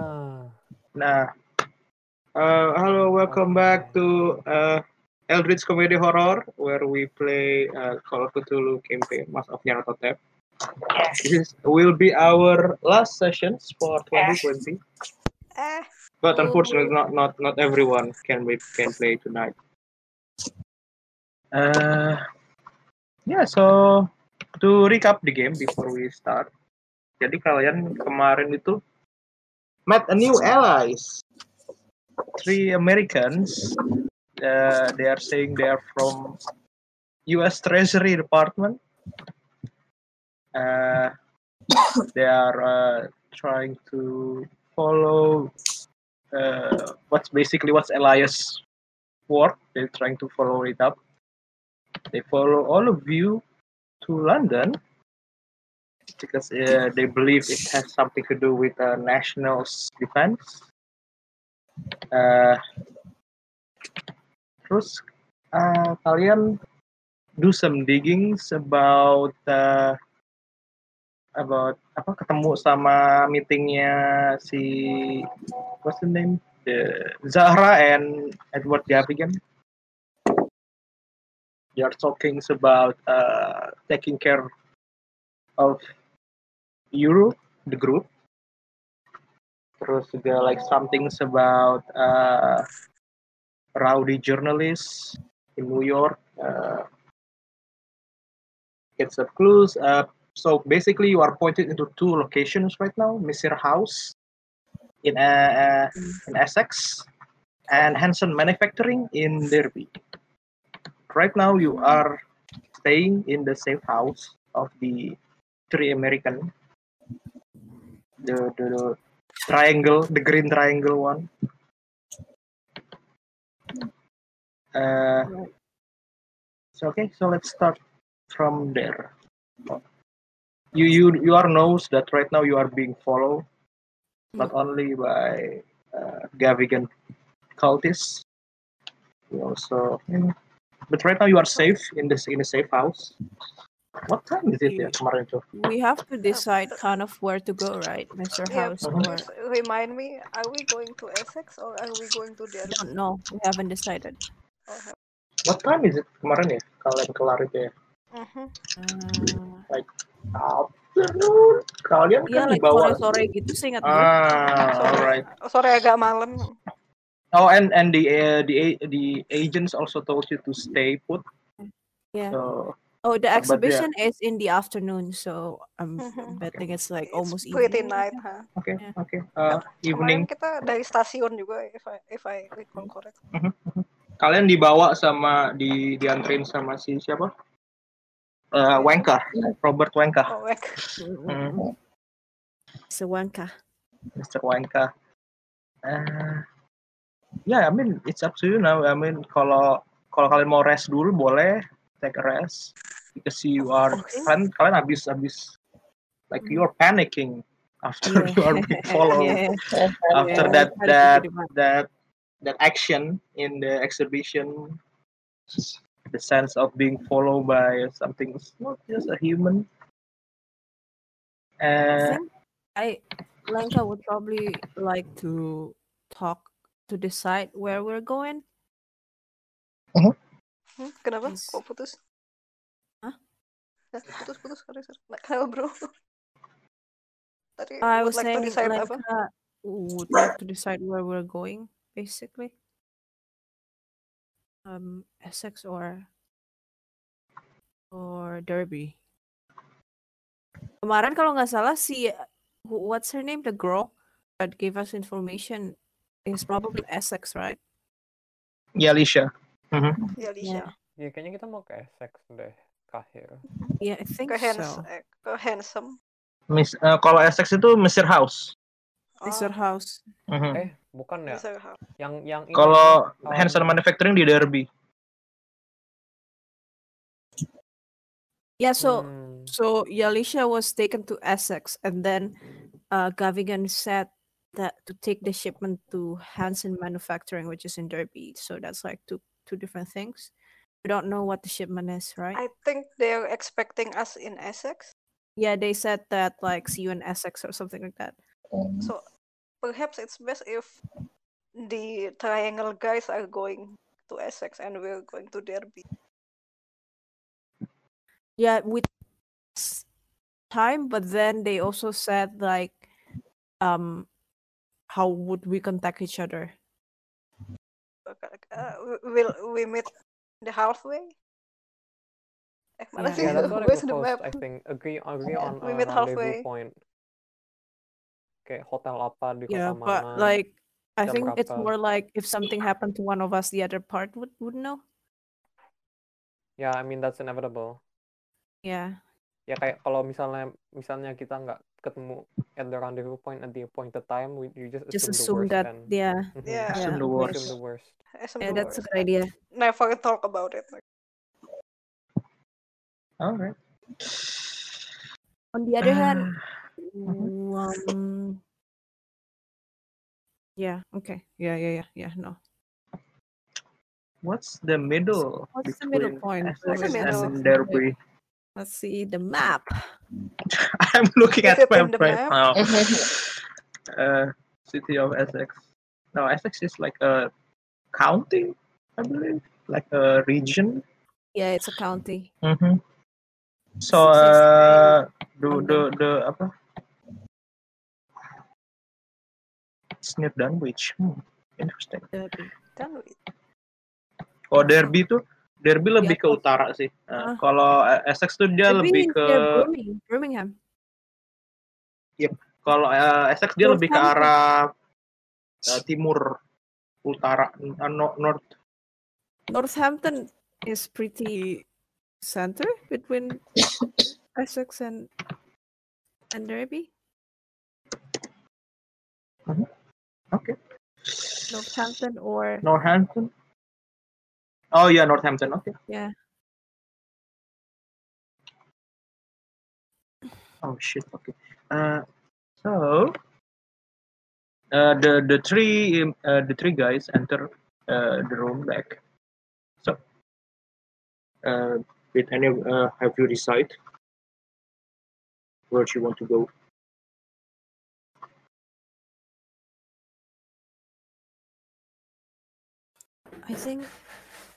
Ah. Nah, uh, hello, welcome back to uh, Eldritch Comedy Horror, where we play uh, Call of Cthulhu campaign, Mass of Nyarlathotep. This is, will be our last sessions for 2020, Eh, but unfortunately, not not not everyone can we can play tonight. Uh, yeah, so to recap the game before we start. Jadi kalian kemarin itu met a new allies. Three Americans. Uh, they are saying they are from U.S. Treasury Department. Uh, they are uh, trying to follow uh, what's basically what's Elias work. They're trying to follow it up. They follow all of you to London because uh, they believe it has something to do with uh, national defense. Uh, terus uh, kalian do some diggings about uh, about apa ketemu sama meetingnya si what's the name the Zahra and Edward Gavigan. They are talking about uh, taking care of Euro, the group. Terus juga like something about uh, rowdy journalists in New York. Uh, get some clues. Uh, so basically, you are pointed into two locations right now: Mr. House in uh, in Essex and Hanson Manufacturing in Derby. Right now, you are staying in the safe house of the three American, the, the, the triangle, the green triangle one. Uh, so okay, so let's start from there. You you you are knows that right now you are being followed, not only by uh, Gavigan cultists. You also, but right now you are safe in this in a safe house. What time is it ya kemarin tuh? We have to decide kind of where to go, right, Mr. yeah, House? Or remind me, are we going to Essex or are we going to the other? don't. We haven't decided. Have- What time is it kemarin ya? Kalian kelar itu ya? Mhm. Uh, Afternoon. Kalian Iya, kan like dibawa. sore-sore gitu sih ingat gue. Ah, Sorry. alright. Oh, Sore agak malam. Oh, and and the uh, the a- the agents also told you to stay put. Yeah. So Oh, the but yeah. exhibition is in the afternoon, so I'm Mhm. betting it's like It's almost pretty evening. night, huh? Oke, Yeah. oke. Uh, evening. Kemarin kita dari stasiun juga, if I if I recall correct. Kalian dibawa sama di dianterin sama si siapa? Uh, Wenka, Robert Wenka, Oh, wek. Hmm. Sewanka. Mr. Wenka. Uh, yeah, I mean it's up to you now. I mean kalau kalau kalian mau rest dulu boleh take a rest because you are Okay. kalian kalian habis habis like you are panicking after Yeah. you are being followed. yeah. after Yeah, that that keep it up. that that action in the exhibition the sense of being followed by something it's not just a human I uh, think I Lenka would probably like to talk to decide where we're going. Hmm, kenapa? Yes. Kok putus? Hah? Hah, Putus putus sorry sorry. Nggak kenal bro. Tadi I was like to saying decide apa? Lenka would like to decide where we're going, basically. Um, Essex or or Derby. Kemarin kalau nggak salah si what's her name, the girl that gave us information is probably Essex, right? yeah Alicia Mhm. Ya. Ya kayaknya kita mau ke Essex deh, Kahir. Yeah, I think Ke so. eh, ke handsome. Miss uh, kalau Essex itu Mr. House Mr. Oh, House. Mhm. Eh, bukan ya? Yang yang kalau um, Hanson Manufacturing di Derby Yeah, so hmm, so Yalisha was taken to Essex, and then uh, Gavigan said that to take the shipment to Hansen Manufacturing, which is in Derby. So that's like two two different things. We don't know what the shipment is, right? I think they're expecting us in Essex. yeah, they said that like see you in Essex or something like that. So perhaps it's best if the triangle guys are going to Essex and we're going to Derby. Yeah, with time, but then they also said like, um, how would we contact each other? Uh, will we meet the halfway? Eh, mana Yeah. sih? Yeah, that's what Where's the map? I think agree agree Yeah, on we a meet halfway. point. Kayak hotel apa di kota Yeah, mana? but like I think it's berapa. more like if something happened to one of us, the other part would would know. Yeah, I mean that's inevitable. Yeah. Ya kayak kalau misalnya misalnya kita nggak ketemu at the rendezvous point at the appointed time, we you just, Just assume, assume the worst that then. yeah. Mhm. Yeah. Assume the worst. Assume the worst. Assume Yeah, the that's a good idea. Never talk about it. All right. On the other hand, Mhm. um, yeah, okay, yeah, yeah, yeah, yeah. No, What's the middle What's the middle point What's the middle? Derby? let's see the map. I'm looking at it in the right now. uh, city of Essex. No, Essex is like a county, I believe, like a region. Yeah, it's a county. Mm-hmm. So, Six is uh, the London. the the apa? It's near Dunwich. Hmm, interesting. Derby. Oh, Derby tuh Derby lebih ke utara sih. Uh. Kalau uh, Essex tuh dia Derby lebih ke near Birmingham. Birmingham. kalau uh, Essex dia lebih ke arah uh, timur utara uh, no- north Northampton is pretty center between Essex and and Derby. Okay. Northampton or Northampton. Oh yeah, Northampton. Okay. yeah. Oh shit. Okay. Uh, so uh, the the three um, uh, the three guys enter uh, the room back. So, uh, did any uh, have you decide where you want to go? I think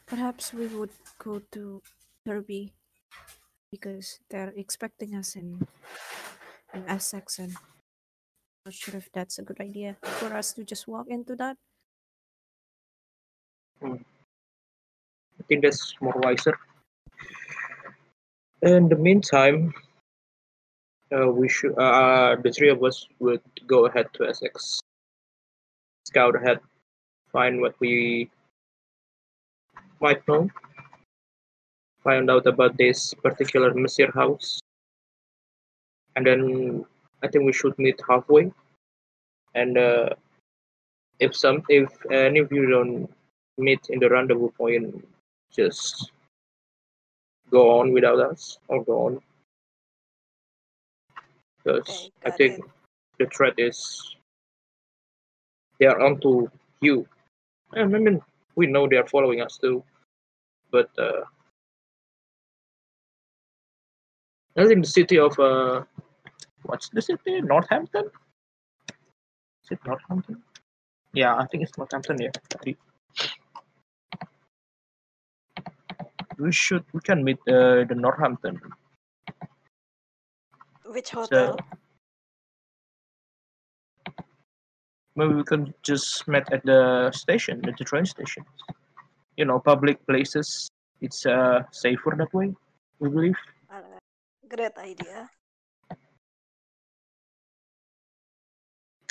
perhaps we would go to Derby because they're expecting us in in Essex and not sure if that's a good idea for us to just walk into that. I think that's more wiser. In the meantime, uh, we should uh, the three of us would go ahead to Essex, scout ahead, find what we might know, find out about this particular Messier house, and then I think we should meet halfway. And uh, if some, if any of you don't meet in the rendezvous point, just go on without us or go on. Because Okay, I think it. the threat is they are onto you. And I mean, we know they are following us too, but uh, I think the city of uh, what's the city? Northampton. Is it Northampton? Yeah, I think it's Northampton. Yeah. We should we can meet uh, the Northampton. Which So maybe we can just meet at the station, at the train station. You know, public places. It's uh safer that way. We believe. Uh, great idea.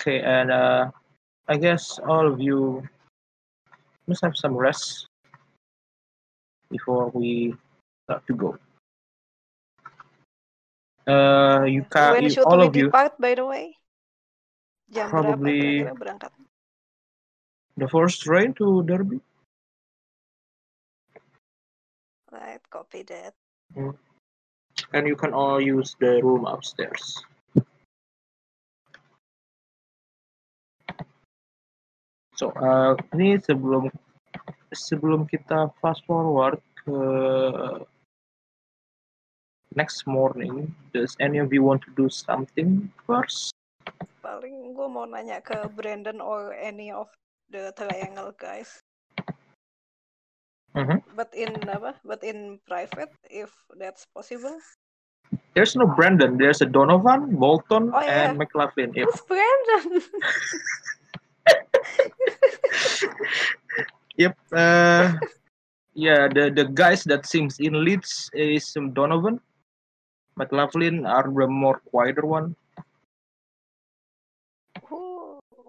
Okay, and uh, I guess all of you must have some rest before we start to go. Uh, you can you, all we of you depart, by the way? Jam berapa probably kira-kira berangkat? the first train to Derby. Right, copy that. and you can all use the room upstairs. So, uh, ini sebelum sebelum kita fast forward ke next morning, does any of you want to do something first? Paling gue mau nanya ke Brandon or any of the triangle guys. Mhm. But in apa? But in private, if that's possible. There's no Brandon. There's a Donovan, Bolton, Oh, yeah. and McLaughlin. Yep. Who's Brandon? Yep. Uh, yeah, the the guys that seems in leads is Donovan, McLaughlin are the more quieter one.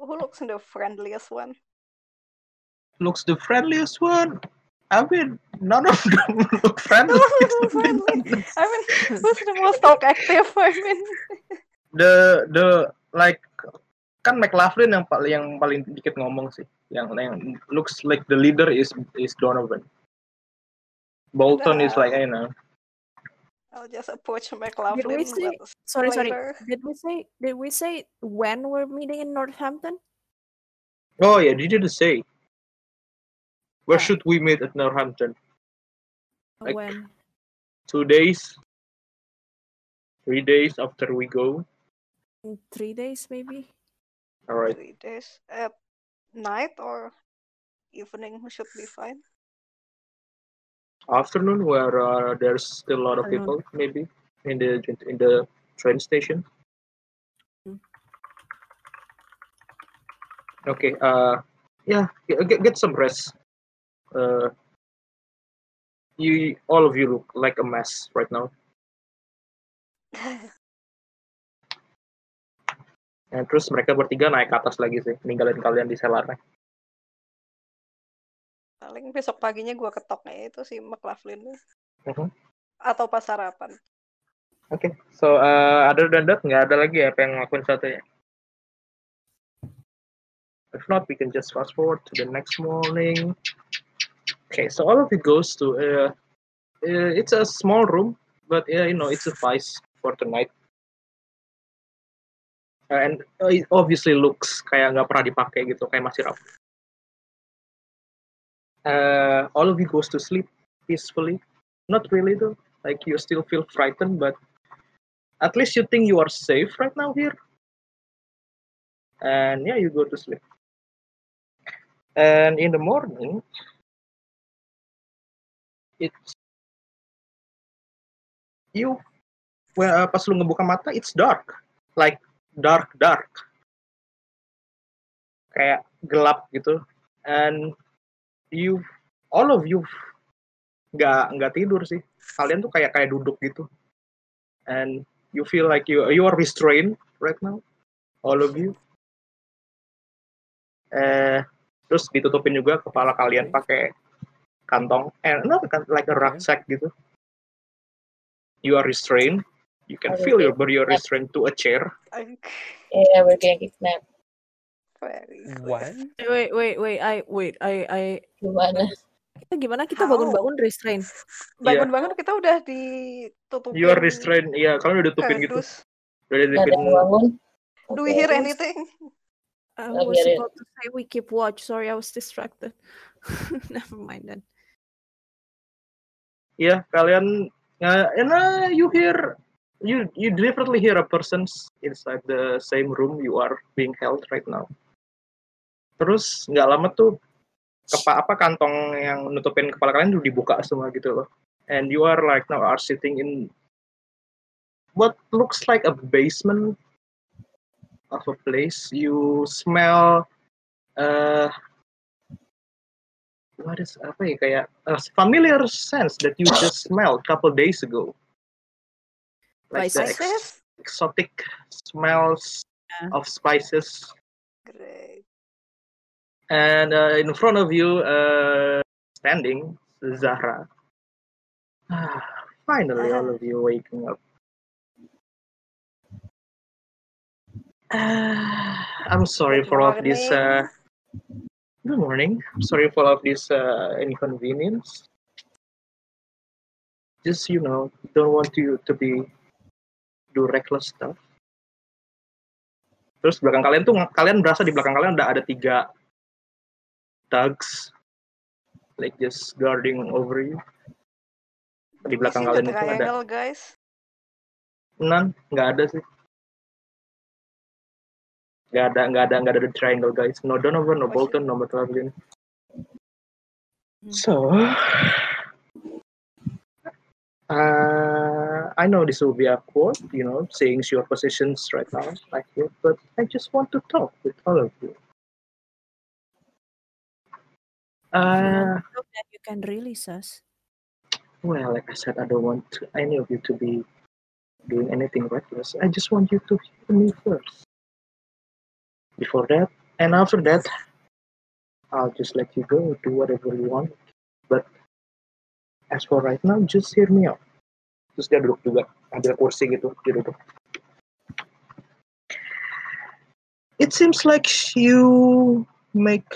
Who looks the friendliest one? Looks the friendliest one. I mean, none of them look friendly. Friendly. I mean, who's the most talk active? I mean, the the like kan McLaughlin yang paling yang paling dikit ngomong sih. Yang yang looks like the leader is is Donovan. Bolton is like you know. I'll just approach McLaughlin. say- but Sorry, sorry. later. Did we say did we say when we're meeting in Northampton? Oh yeah, you didn't say. Where Oh. should we meet at Northampton? Like- when? Two days, three days after we go. In three days maybe? All right. Three days at night or evening should be fine. Afternoon, where uh, there's still a lot of people, maybe in the in the train station. Hmm. Okay. Uh, yeah. Get, get- get some rest. Uh, you all of you look like a mess right now. And terus mereka bertiga naik ke atas lagi sih, ninggalin kalian di selarnya. Paling besok paginya gua ketoknya itu si McLaughlin. Mhm. Atau pas sarapan. Oke, so uh, other than that nggak ada lagi ya apa yang ngelakuin satunya. If not, we can just fast forward to the next morning. Okay, so all of it goes to uh, uh, it's a small room, but yeah, you know, it suffice for tonight. Uh, and uh, it obviously looks kayak nggak pernah dipakai gitu, kayak masih rapi. Uh, all of you goes to sleep peacefully. Not really though. Like you still feel frightened, but at least you think you are safe right now here. And yeah, you go to sleep. And in the morning, it's you. Well, uh, pas lu ngebuka mata, it's dark, like dark, dark, kayak gelap gitu. And you, all of you, nggak nggak tidur sih. Kalian tuh kayak kayak duduk gitu. And you feel like you you are restrained right now, all of you. Eh, terus ditutupin juga kepala kalian pakai kantong, eh, no, kan- like a rucksack gitu. You are restrained. You can feel your body are restrained to a chair. I- Yeah, we're getting kidnapped. What? Wait, wait, wait. I wait. I I Gimana? kita gimana kita How? bangun-bangun restrain. Bangun-bangun kita udah ditutupin You are restrained. Iya, kalian udah tutupin gitu. Udah ditutupin. bangun. Do we hear anything? I was about to say we keep watch. Sorry, I was distracted. Never mind then. Iya, kalian uh, and uh, you hear you you definitely hear a person's inside the same room you are being held right now. Terus nggak lama tuh kepa apa kantong yang nutupin kepala kalian udah dibuka semua gitu loh. And you are like now are sitting in what looks like a basement of a place. You smell uh what is apa ya kayak a familiar sense that you just smelled a couple days ago. Like the ex- exotic smells Yeah. of spices. Great. And uh, in front of you, uh, standing, Zahra. Ah, Finally, all of you waking up. Ah, I'm sorry Good for all of this. Uh, good morning. I'm sorry for all of this uh, inconvenience. Just you know, don't want you to be do reckless stuff. Terus belakang kalian tuh kalian berasa di belakang kalian ada ada tiga thugs like just guarding over you. Di belakang kalian itu ada guys. Nan, nggak ada sih. Nggak ada nggak ada nggak ada the triangle guys. No Donovan, no Bolton, no McLaughlin. Hmm. So, uh, I know this will be awkward, you know, saying your positions right now like but I just want to talk with all of you. Uh, to talk, then you can release us. well, like I said, I don't want to, any of you to be doing anything reckless. I just want you to hear me first. Before that, and after that, I'll just let you go, do whatever you want. But as for right now, just hear me out. Terus dia duduk juga, ambil kursi gitu, dia duduk. It seems like you make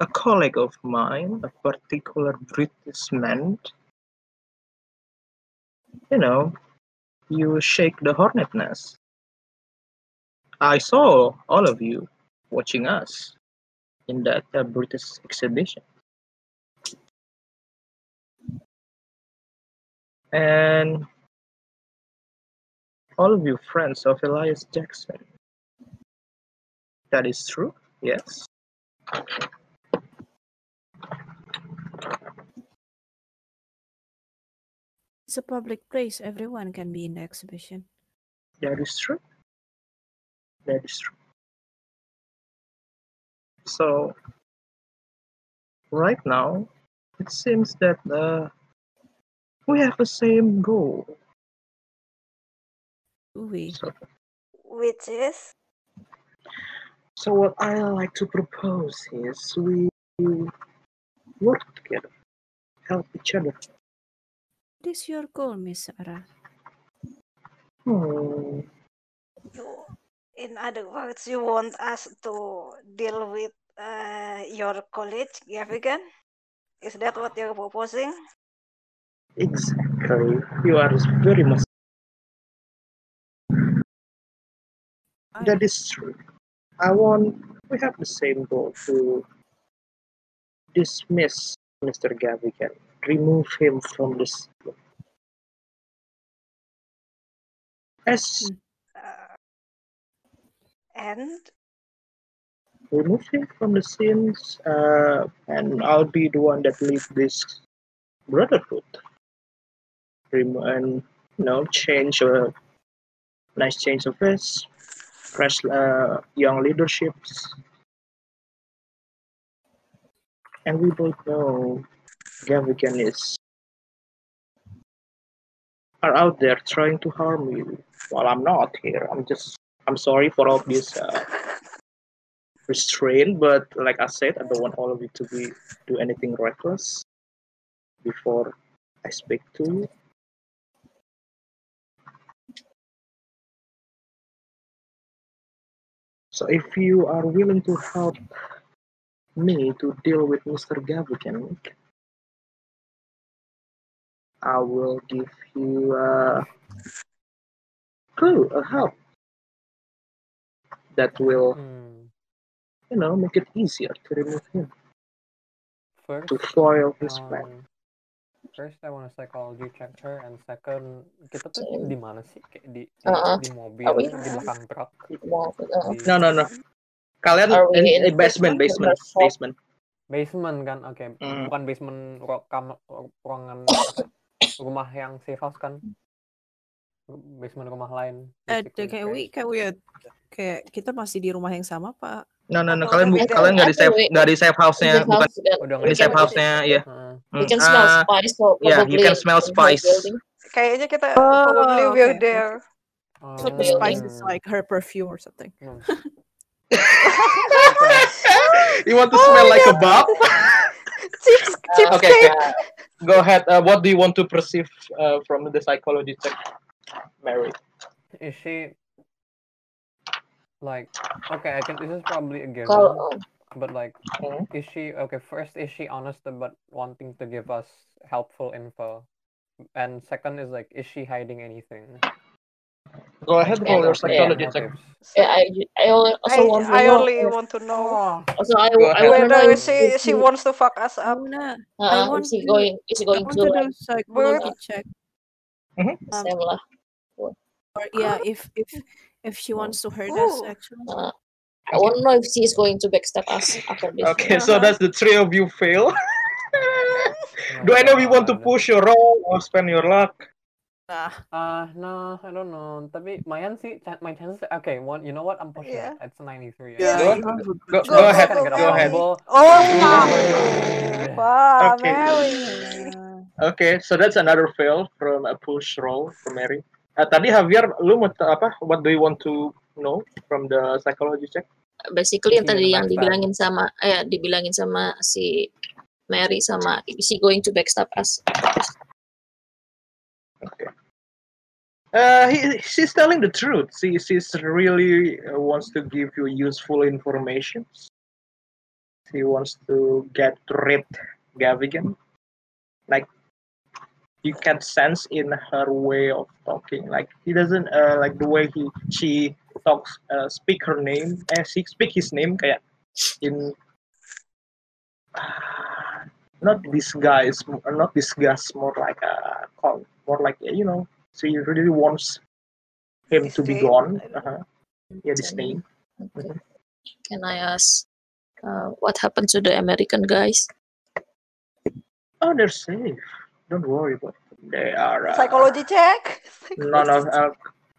a colleague of mine, a particular British man, you know, you shake the hornet nest. I saw all of you watching us in that uh, British exhibition. And all of you friends of Elias Jackson. That is true, yes. It's a public place. Everyone can be in the exhibition. That is true. That is true. So, right now, it seems that uh, we have the same goal. We? So, Which is so what I like to propose is we work together, help each other. What is your goal, Miss Sarah? Hmm. you. In other words, you want us to deal with uh, your college, Gavigan? Is that what you're proposing? Exactly. You are very much. That is true. I want. We have the same goal to dismiss Mr. Gavigan, remove him from this. As Uh, and remove him from the scenes, uh, and I'll be the one that lead this brotherhood. Remo- and you know, change a nice change of face, fresh uh, young leaderships, and we both know Gavigan is are out there trying to harm you. While I'm not here, I'm just I'm sorry for all this uh, restraint, but like I said, I don't want all of you to be do anything reckless before I speak to you. So if you are willing to help me to deal with Mr. Gavigan, I will give you a clue, a help that will, Hmm. you know, make it easier to remove him, First, to foil his plan. um, first I want to psychology check her, and second kita tuh Same. di mana sih? Kayak di di, Uh-uh. di mobil, we- di belakang truk, uh, di No, no, no. Kalian we in, basement, basement, basement basement. basement kan? Oke, Hmm. bukan basement ruangan? rumah yang safe house kan? Basement rumah lain. Eh, kayak we, kayak we, kayak kita masih di rumah yang sama, Pak. No, no, no. Kalian bu- kalian nggak di safe, nggak di safe house-nya, bukan Udah di safe house-nya, ya. Hmm, can smell uh, spice, so yeah, you can smell spice. kayaknya kita Oh, probably we're okay. there. So the spice is like her perfume or something. Hmm. you want to smell like a bug? Chips, chips Okay, okay. Go ahead. Uh, what do you want to perceive uh, from the psychology check, Mary? Is she like okay? I can. This is probably a given, Kalau but like, Hmm. is she okay? First, is she honest about wanting to give us helpful info? And second is like, is she hiding anything? Go ahead, Yeah, roll your yeah. psychology check. Motives. yeah, I I al- also I, want to I know. only want to know Oh, Also, I Go I ahead. want to know if, she if she wants to fuck us I up. wanna, I uh, want is he to, going is he I going want to to like do psychology check. Mhm. Um, same lah? or yeah, if if if she wants to hurt us, Ooh. actually. Uh, I won't know if she's going to backstab us after this. Okay, so that's the three of you fail. Oh Do my any of you want to push your roll or spend your luck? Ah, Uh, no, I don't know. Tapi Mayan sih, my chances. Okay, one. You know what? I'm pushing. Yeah. it. It's 93. Yeah. Go, a go, good go Go, ahead. go, a Go ahead. combo. Oh, Yeah. wow, Okay. Mary. Okay, so that's another fail from a push roll from Mary. Uh, tadi Javier, lu mau apa? What do you want to know from the psychology check? Basically yang tadi yang dibilangin sama eh dibilangin sama si Mary sama is she going to backstab us? Okay. Uh, he, she's telling the truth. She she's really uh, wants to give you useful information. She wants to get rid Gavigan. Like you can sense in her way of talking. Like he doesn't uh, like the way he she talks, uh, speak her name, eh, she speak his name kayak in not disguise, not disgust, more like a call, more like you know, she really wants him to be Disdain? gone. Uh-huh. Yeah, disdain. Okay. Can I ask uh, what happened to the American guys? Oh, they're safe. Don't worry about them. They are. Uh, Psychology check. No, no. Uh,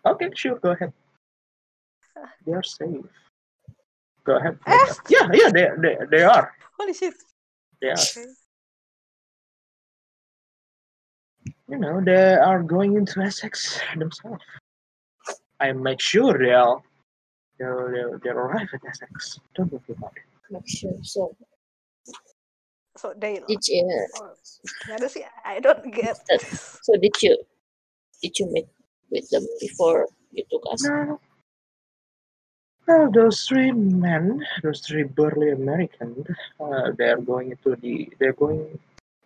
okay, sure. Go ahead. They are safe. Go ahead. Eh? Yeah, yeah. They, they, they are. Holy shit. They are. Okay. You know, they are going into Essex themselves. I make sure they'll they'll they'll, they'll arrive at Essex. Don't worry about it. Make sure. So So they did you Oh, sih? I don't get this. so did you did you meet with them before you took us? No. Well, those three men, those three burly Americans, uh, they're going into the, they're going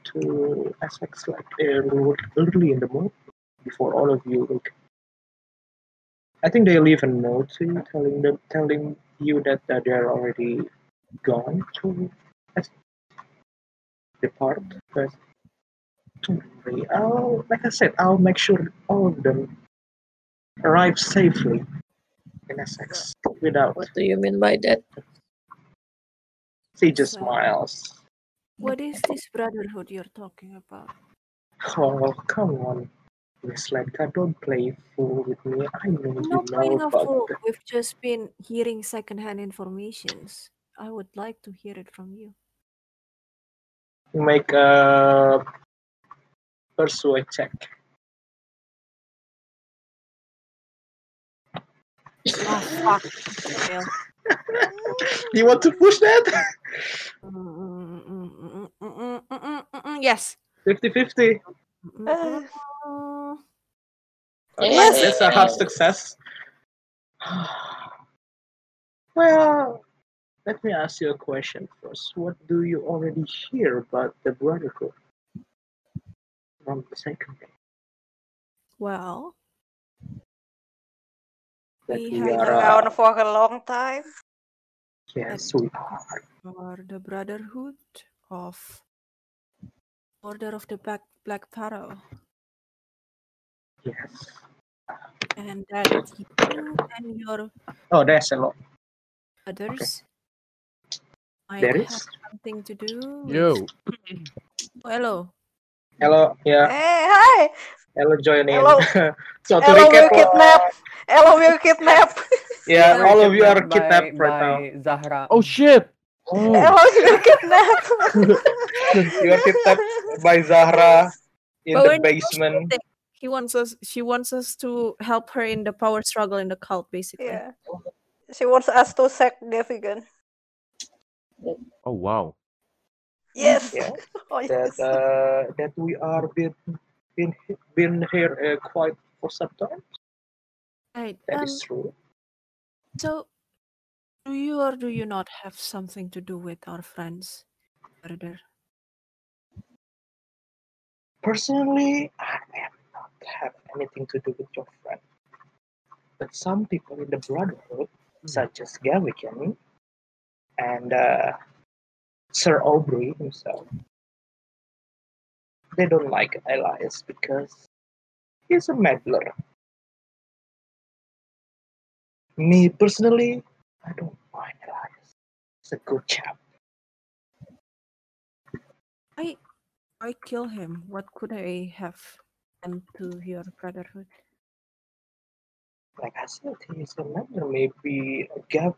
to Essex like early, early in the morning before all of you. Like, I think they leave a note to you, telling them, telling you that uh, they're already gone to depart. But don't worry, I'll, like I said, I'll make sure all of them arrive safely in Essex without. What do you mean by that? She just smiles. What is this brotherhood you're talking about? Oh, come on, Miss Lenka, don't play fool with me. I know I'm you not know playing a about fool. the- We've just been hearing secondhand informations. I would like to hear it from you. Make a persuade check. Ah, fuck. you want to push that? Yes. 50 50. Yes. It's a half success. well, let me ask you a question first. What do you already hear about the Brotherhood from the second? Well, we we have are, around for a long time. yes, we are. are the Brotherhood of Order of the Black Black Pharaoh, Yes. and that you and your Oh, there's a lot. others might There have something to do. with- Yo, Oh, hello. Hello, yeah. Hey, hi. Hello, join in. Hello. so to Hello, recap, we're kidnapped. Hello, we're kidnapped. yeah, We're all of you are kidnapped kidnapped by, right now. Zahra. oh shit! Oh, Hello, we're kidnapped. You are kidnapped by Zahra in But the basement. He wants us. She wants us to help her in the power struggle in the cult, basically. yeah. She wants us to sack Gavigan. oh wow. Yes. Yeah, Oh, that uh, that we are been been been here uh, quite for some time. Right. That Um, is true. so, do you or do you not have something to do with our friends, brother? Personally, I am not have anything to do with your friend. But some people in the Brotherhood, such as Gavigan and uh, Sir Aubrey himself, they don't like Elias because he's a meddler. Me personally, I don't mind Elias. He's a good chap. I I kill him. What could I have done to your brotherhood? Like I said, he's a member. Maybe Gav-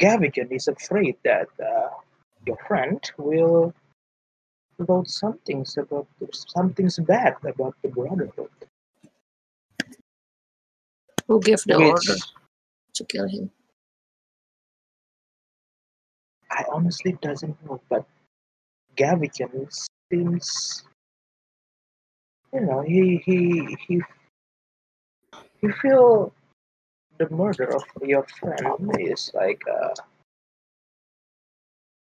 Gavigan is afraid that uh, your friend will wrote something about something's bad about the Brotherhood. Who gave the Which order to kill him? I honestly doesn't know, but Gavigan seems, you know, he he he he feel the murder of your friend is like uh,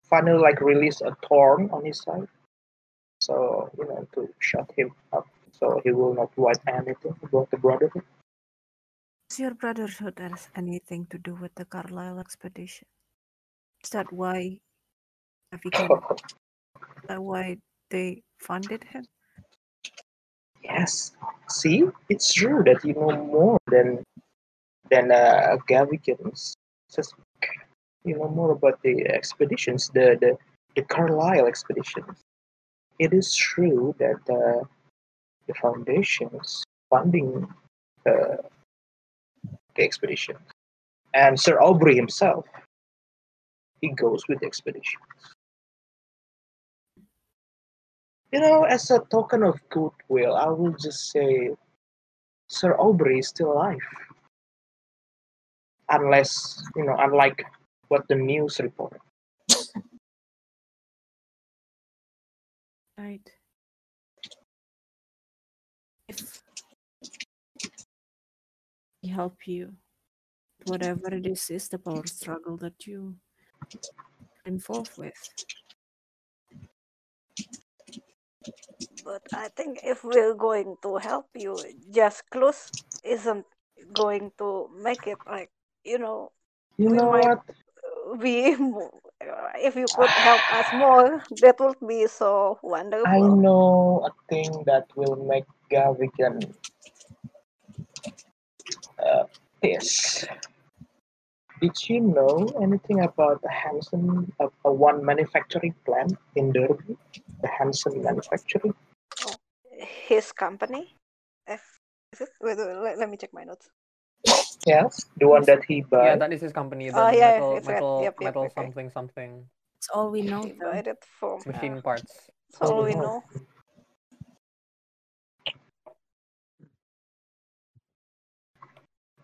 finally like release a thorn on his side, so you know to shut him up, so he will not write anything about the Brotherhood. Does your brotherhood has anything to do with the Carlisle expedition? Is that why that why they funded him? Yes. See, it's true that you know more than than uh, Gavigan's suspect. You know more about the expeditions, the the, the Carlisle expeditions. It is true that uh, the foundations funding uh, the expedition, and Sir Aubrey himself, he goes with the expedition. You know, as a token of goodwill, I will just say Sir Aubrey is still alive. Unless, you know, unlike what the news reported. Right. If we help you, whatever it is, is the power struggle that you involved with. But I think if we're going to help you, just close isn't going to make it like you know You we know might what? uh, be mo- uh, if you could help us more, that would be so wonderful. I know a thing that will make Gavigan uh. Did you know anything about the Hanson, uh, uh, one manufacturing plant in Derby? The Hanson manufacturing? His company. If, is it? Wait, wait, let, let me check my notes. Yes, the one that he bought. Yeah, that is his company. The Oh yeah, metal, it's right. metal, Yep, yep. metal Okay. something, something. That's all we know, He though. bought it from. Machine parts. that's all we know.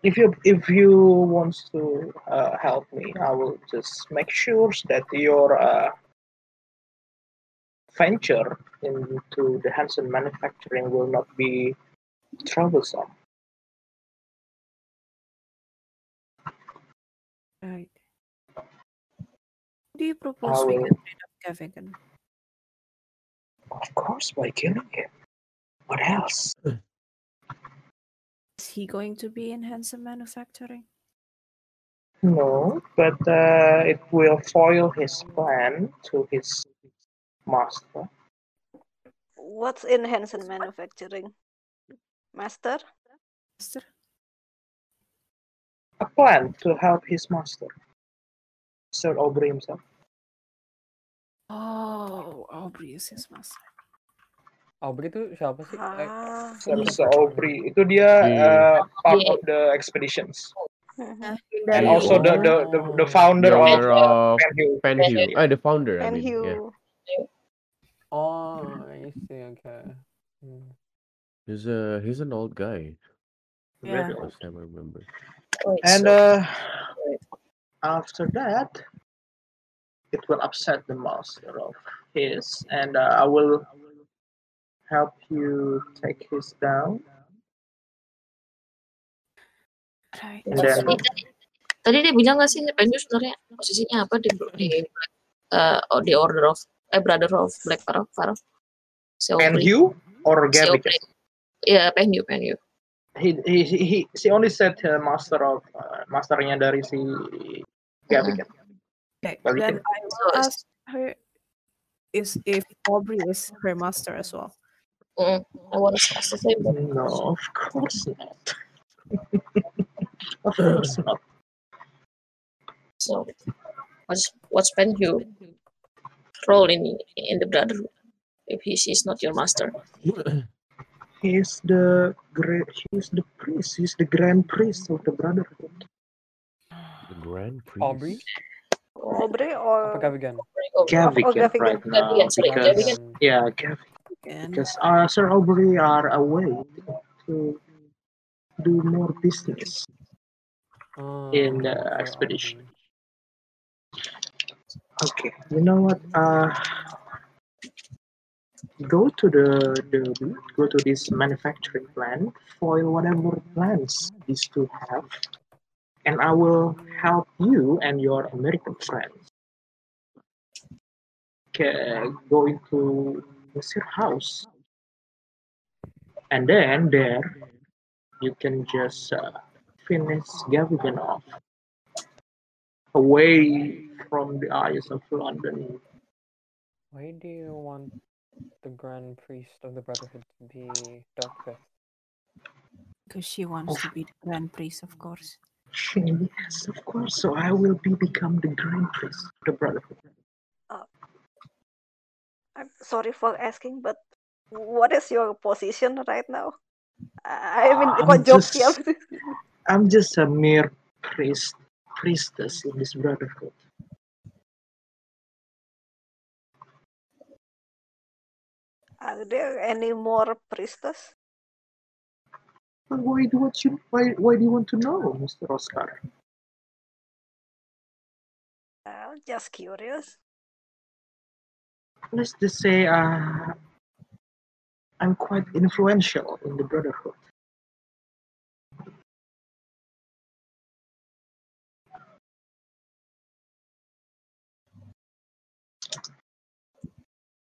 If you if you want to uh, help me, I will just make sure that your uh, venture into the Hanson manufacturing will not be troublesome. Right. Do you I propose we will, get rid of Gavigan? of course, by killing him. What else? Is he going to be in Hanson Manufacturing? No, but uh, it will foil his plan to his master. What's in Hanson Manufacturing, Master? Master? A plan to help his master, Sir Aubrey himself. Oh, Aubrey is his master. Aubrey itu siapa sih? Eh, Ah. Sir, Sir Aubrey itu dia Iya. uh, part Iya. of the expeditions Mhm. Nah, and dari also the the the, the founder The of owner of Penhill. Penhill. Ah, the founder, I And mean. Yeah. Oh, I see. Okay. Hmm. He's a he's an old guy. Yeah. Last time I remember. Wait, And so uh, after that, it will upset the master of his, and uh, I will help you take his down. Right. And tadi, then tadi, tadi dia bilang nggak sih Penyu sebenarnya posisinya apa di di uh, the Order of eh Brother of Black Pharaoh Pharaoh si Aubrey or si Gavigan? Aubrey ya Penyu Penyu He, he, he, he, she only said uh, master of uh, masternya dari si Gavigan. Okay, Gavigan. then I so will ask her is if Aubrey is her master as well. mm, I want to ask the same but No, of course not. of course not. so I just what's Penhu role in in the brotherhood if he is not your master? He's the great. He's the priest. He's the grand priest of the brotherhood. The Grand Priest. Aubrey? Aubrey or Gavigan? Oh, Gavigan Gavigan. right now Gavigan, sorry, because Gavigan. yeah, Gav- Again. because uh, Sir Aubrey are away to do more business. In the Oh, expedition. Okay, you know what? Uh, go to the the go to this manufacturing plant, for whatever plans these two have, and I will help you and your American friends. Okay, go into Mesir house, and then there you can just uh, finish Gavigan off away from the eyes of London. Why do you want the Grand Priest of the Brotherhood to be dealt with? Because she wants to be the grand priest, of course. Yes, of course. So I will be become the Grand Priest of the Brotherhood. Uh, I'm sorry for asking, but what is your position right now? I mean, I'm kok joknya just- I'm just a mere priest, priestess in this brotherhood. Are there any more priestess? But why do what you why why do you want to know, Mr. Oscar? Uh, just curious. Let's just say uh, I'm quite influential in the brotherhood.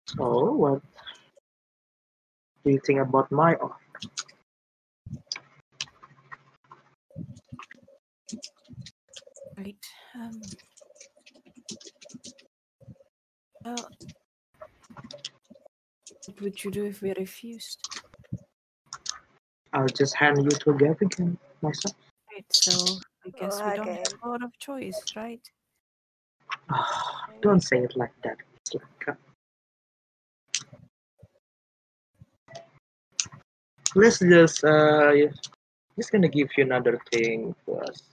So, what do you think about my offer? Right. Um, well, what would you do if we refused? I'll just hand you to Gavigan myself. Right. So I guess we don't Okay. have a lot of choice, right? Don't say it like that. It's like, uh, let's just uh, just gonna give you another thing first.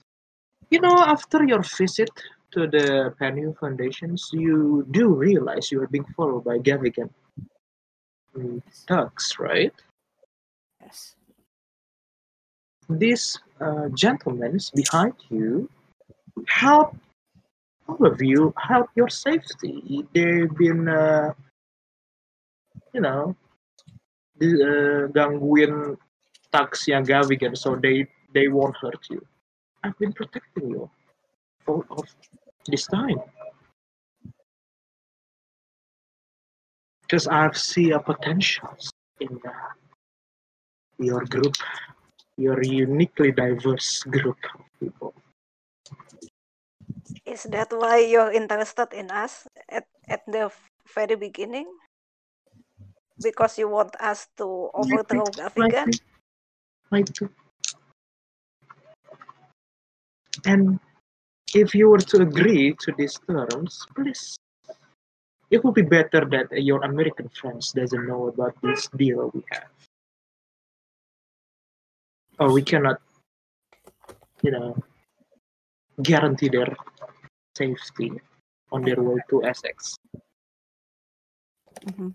You know, after your visit to the Panu Foundations, you do realize you are being followed by Gavigan mm, thugs, right? Yes. These uh, gentlemen behind you help all of you help your safety. They've been, uh, you know, uh, gangguin tagsnya Gavigan, so they they won't hurt you. I've been protecting you for of this time because I've seen a potentials in uh, your group, your uniquely diverse group of people. Is that why you're interested in us at, at the very beginning? Because you want us to overthrow Africa? And if you were to agree to these terms, please, it would be better that your American friends doesn't know about this deal we have. Or we cannot, you know, guarantee their safety on their way to Essex. hmm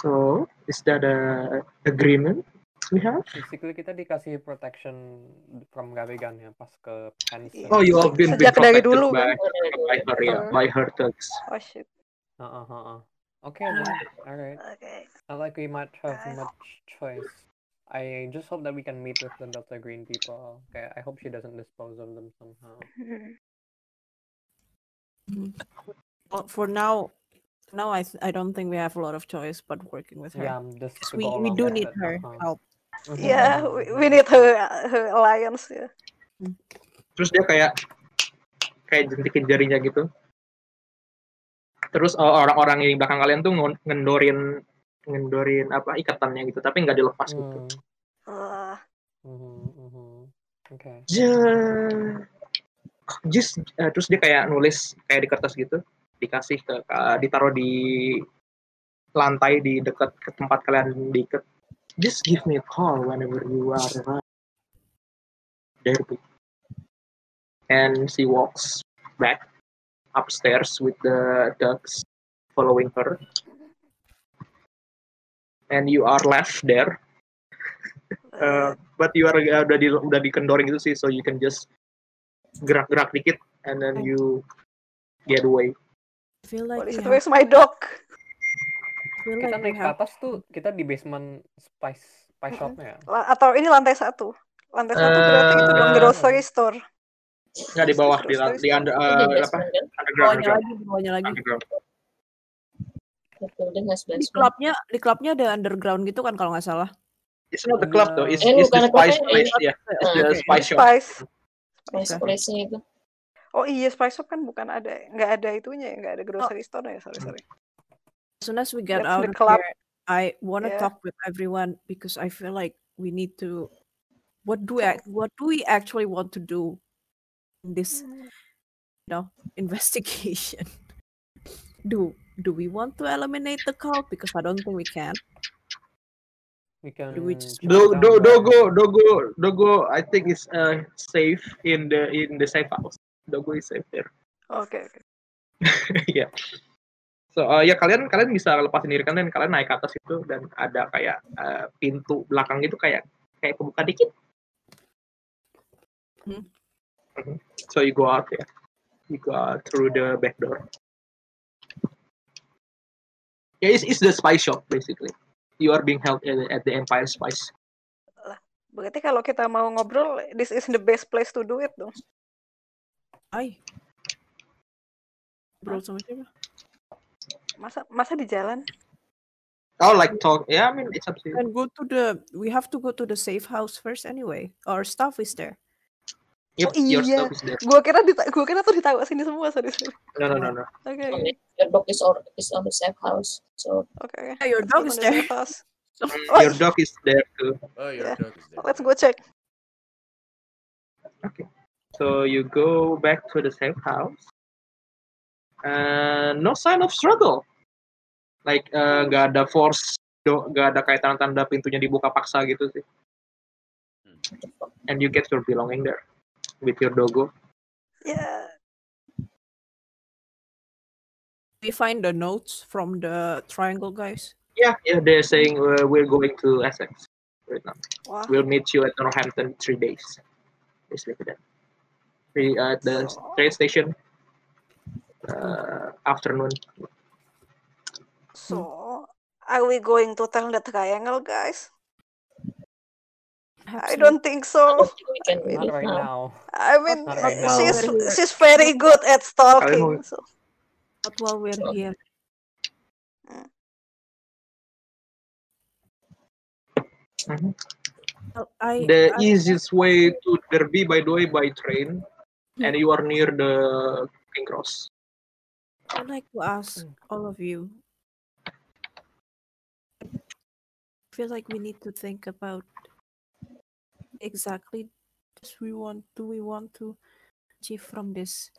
So, is that a agreement we have? Basically kita dikasih protection from Gavigan ya pas ke Hansen. Oh, you have been, been Sejak dari protected dulu, by, kan? by her, yeah, by her thugs. Oh shit. Uh-uh, uh-uh. Okay then. Alright. Okay. Not like we might have much choice. I just hope that we can meet with the Delta Green people. Okay, I hope she doesn't dispose of them somehow. Well, for now, now I th- I don't think we have a lot of choice but working with her. Yeah, I'm just 'Cause to we go we along do need her uh-huh. help. Mhm, Yeah, we, we need her her alliance ya. Terus dia kayak kayak jentikin jarinya gitu. Terus uh, orang-orang yang di belakang kalian tuh ngendorin ngendorin apa ikatannya gitu, tapi nggak dilepas gitu. Hmm, Wah, mhm, mhm. Oke. Ja- Just eh, terus dia kayak nulis kayak di kertas gitu, dikasih ke ka- ditaruh di lantai di dekat ke tempat kalian diikat. Just give me a call whenever you are. Derby. And she walks back upstairs with the ducks following her. And you are left there Uh, but you are uh, udah di udah dikendorin gitu sih, so you can just gerak-gerak dikit and then you get away. I feel like itu have, where's my dog? Kita like naik ke have atas tuh, kita di basement spice spice Mm-mm. shopnya. La- Atau ini lantai satu. Lantai satu berarti itu dong Eh, grocery store. Nggak di bawah di, di under, di uh, apa kan? underground, bawahnya lagi, bawahnya lagi. underground. Di klubnya, di klubnya ada underground gitu kan kalau nggak salah. It's not the club though. It's, Eh, it's the spice place. ini. Yeah, it's the spice shop. Spice. Place Oke. place-nya itu. Oh iya Spice Shop kan bukan ada, nggak ada itunya ya, nggak ada grocery store ya, sorry sorry. As soon as we get That's out the of club. here, I want to Yeah. talk with everyone because I feel like we need to. What do we, what do we actually want to do in this, you know, investigation? Do do we want to eliminate the cult? Because I don't think we can. We can Do we just- Do, down do, the- Dogo, Dogo, Dogo. I think is uh, safe in the in the safe house. Dogo is safe there. Oke oke. Iya. So uh, ya kalian kalian bisa lepasin diri kalian kalian naik ke atas itu dan ada kayak uh, pintu belakang itu kayak kayak kebuka dikit. Hmm. Mhm. So you go out ya. You go out through the back door. Yeah, it's, it's the spice shop basically. You are being held at, at the Empire Spice. Berarti kalau kita mau ngobrol, this is the best place to do it dong. Ay. Bro, sama siapa? Masa masa di jalan? Oh, like talk. Yeah, I mean it's up to you. And go to the. We have to go to the safe house first anyway. Our stuff is there. Yep, Oh, your iya. stuff is there. Gua kira dita- gua kira tuh ditaruh sini semua, sorry sorry. No, no, no, no. Oke it. Your dog is or is on the safe house. So oke. oke. Yeah, your dog is there. house. Mm, Oh, your dog is there too. Oh, your Yeah. dog is there. Let's go check. So you go back to the safe house. And no sign of struggle. Like uh, nggak ada force, nggak ada kayak tanda-tanda pintunya dibuka paksa gitu sih. And you get your belonging there with your dogo. Ya, We find the notes from the triangle guys. Yeah, yeah, they're saying uh, we're going to Essex right now. wah. We'll meet you at Northampton three days. Basically that. Uh, at the So- train station. Uh, afternoon. So, are we going to tell the triangle, guys? Perhaps I don't think I so. can do Not right now. I mean, right now. she's she's very good at stalking. So, Not while we're Oh. here. Mhm. Well, I, the I, easiest way to Derby, by the way, by train, and you are near the King Cross. I'd like to ask Hmm. all of you. I feel like we need to think about exactly does we want do we want to achieve from this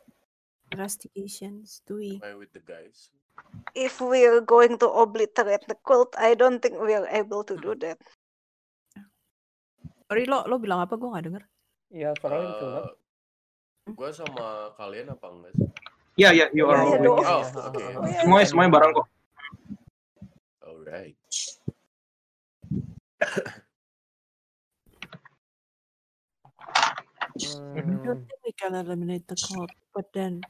investigations? Do we Am I with the guys? if we're going to obliterate the cult, I don't think we're able to do that. Sorry lo lo bilang apa gue nggak denger. Iya, kecil banget. Uh, gue sama kalian apa enggak sih? Yeah, yeah, you are. iya with- Oh, iya, oke. iya, Oh, iya. iya, Semuanya, semuanya bareng kok. Alright. I Hmm, don't think we can eliminate the cult, but then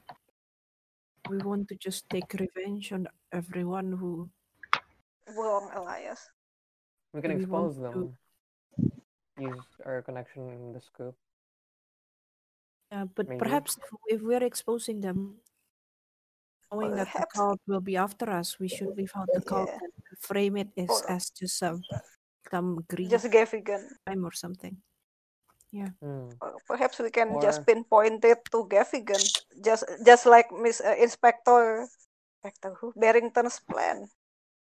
we want to just take revenge on everyone who Wrong, Elias. we can we expose want them. Use our connection in the scoop. Yeah, but Maybe. perhaps if, if we're exposing them, knowing that the Perhaps. cult will be after us, we should leave out the cult Yeah. and frame it as, Or- as just some some greed Just Gavigan. time or something. Hmm. Or perhaps we can just pinpoint it to Gavigan, just just like Miss uh, Inspector, Inspector who Barrington's plan.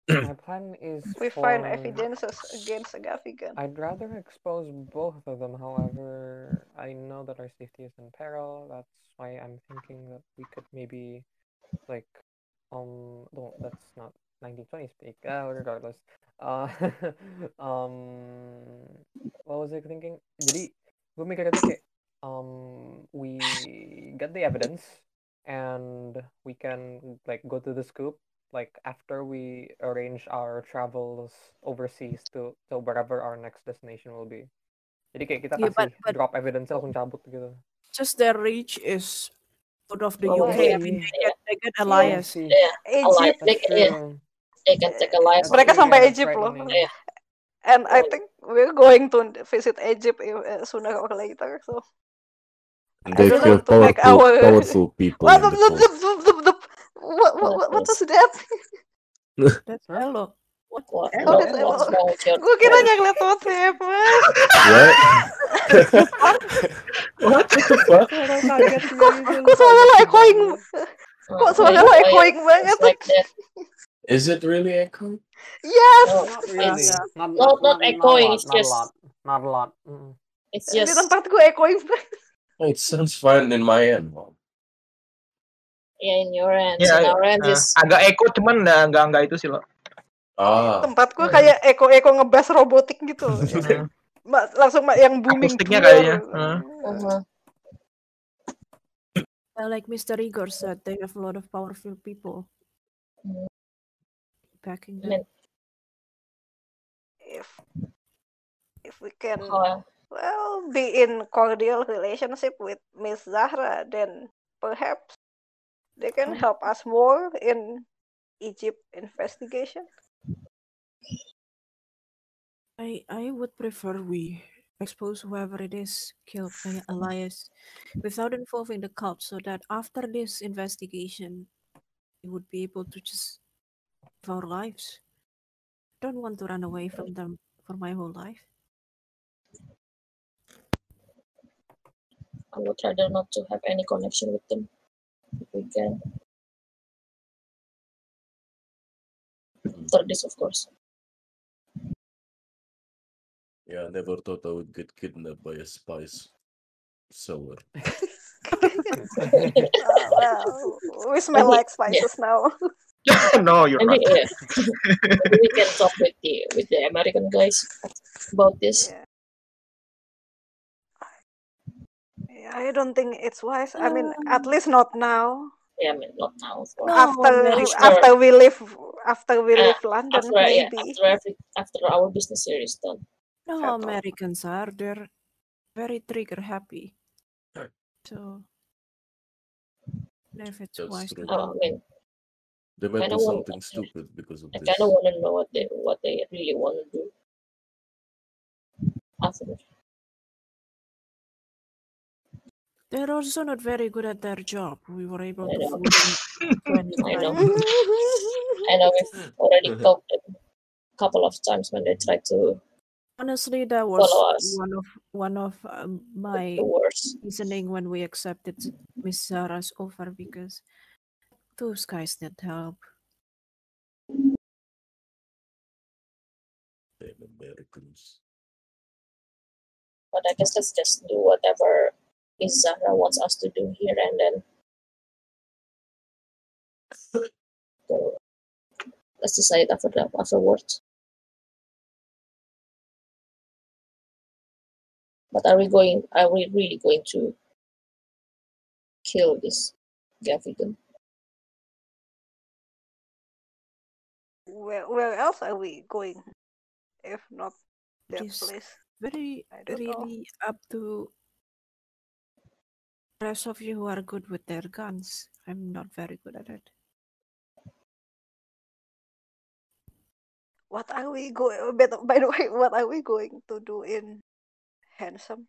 My plan is We find for evidences against Gavigan. I'd rather expose both of them. However, I know that our safety is in peril. That's why I'm thinking that we could maybe, like, um, no, that's not 1920 speak. Uh, regardless, uh, um, what was I thinking? Jadi, gue mikirnya tuh kayak, um, we get the evidence and we can like go to the scoop like after we arrange our travels overseas to to wherever our next destination will be. Jadi kayak kita Yeah, but- but- drop evidence langsung cabut gitu. Just their reach is out of the Oh, UK. I yeah. mean, they Yeah. get, they get Elias. sih. Yeah, Egypt. They, That's yeah, true. they can take a life. That's Mereka true, sampai yeah, that's Egypt loh. frightening. Yeah. And I think we're going to visit Egypt uh, sooner or later. So They don't kill want to make powerful, our- powerful people. what, in the what, coast. What, what, what, what was that? That's Huh? hello. What, Oh, what, that's what's all. wrong with your Gue kira yang liat WhatsApp, Mas. What? What the fuck? Orang kaget sih, Kok, itu kok suara lo kaget echoing? banget. Kok suara lo echoing banget? It's like that. Is it really echo? Yes. No, Not really. it's, Not, not- not echoing, a lot, it's not just- a lot. Not a lot. Mm. it's Di just tempat gue echoing banget. It sounds fine in my end, mom. Yeah in your end. Ya, in our end eh, is agak echo cuman nggak nggak nggak itu sih lo. Ah, Tempat gue kayak echo-echo ngebas robotik gitu. Ma- langsung ma- yang booming. Akustiknya kayaknya, hmm. uh-huh. Uh, like Mr. Igor said, they have a lot of powerful people backing I them. If if we can how, well be in cordial relationship with Miss Zahra, then perhaps they can help us more in Egypt investigation. I I would prefer we expose whoever it is killed by Elias without involving the cult so that after this investigation we would be able to just live our lives. Don't want to run away from them for my whole life. I would rather not to have any connection with them if we can. After this, of course. yeah, I never thought I would get kidnapped by a spice seller. Well, we smell Maybe- like spices now. no, you're Maybe, right. yeah. We can talk with the with the American guys about this. Yeah. Yeah, I don't think it's wise. I mean, at least not now. Yeah, I mean not now, of course. No, after maybe after we leave after we Uh, leave London, after yeah, maybe. after every after our business here is done. No, Fair talk. Americans are they're very trigger happy. Right. So if it's That's wise to true. Uh, I mean, They might Kinda do want- something stupid because of I this. kind of want to know what they what they really want to do. After They're also not very good at their job. We were able I to know. fool them 20 I know. I know we've already talked a couple of times when they tried to Honestly, that was us. one of one of um, my worst. reasoning when we accepted Miss Sarah's offer because those guys need help. Damn Americans. But I guess let's just do whatever Miss Zahra wants us to do here and then so let's decide after that afterwards. But are we going are we really going to kill this Gavigan? where where else are we going? If not that place. Very I don't know. really up to the rest of you who are good with their guns. I'm not very good at it. What are we going? By the way, what are we going to do in Handsome?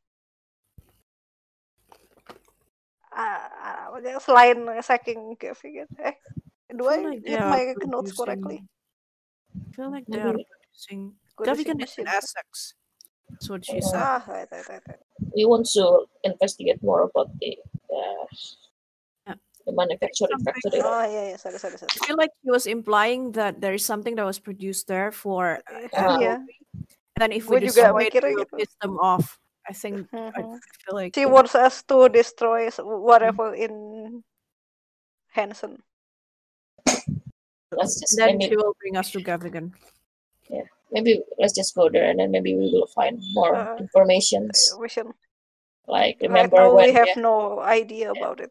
Ah, uh, selain sacking Gavigan, eh, do I like are my notes producing- correctly? I feel like they are producing. Good Gavigan is in. Essex. That's what she said. Ah, right, right, right, right. We want to investigate more about the uh, the manufacturing factory. Oh iya iya sorry sorry sorry. I feel like he was implying that there is something that was produced there for Ah. Iya. and then if we Gue juga destroy it, mikirnya we will gitu. piss them off. I think I Mhm. feel like She wants us to destroy s- whatever in Hanson. Let's just then maybe she will bring us to Gavigan. Maybe let's just go there and then maybe we will find more Uh, informations. We should. Like Right remember now when we have yeah, no idea about it.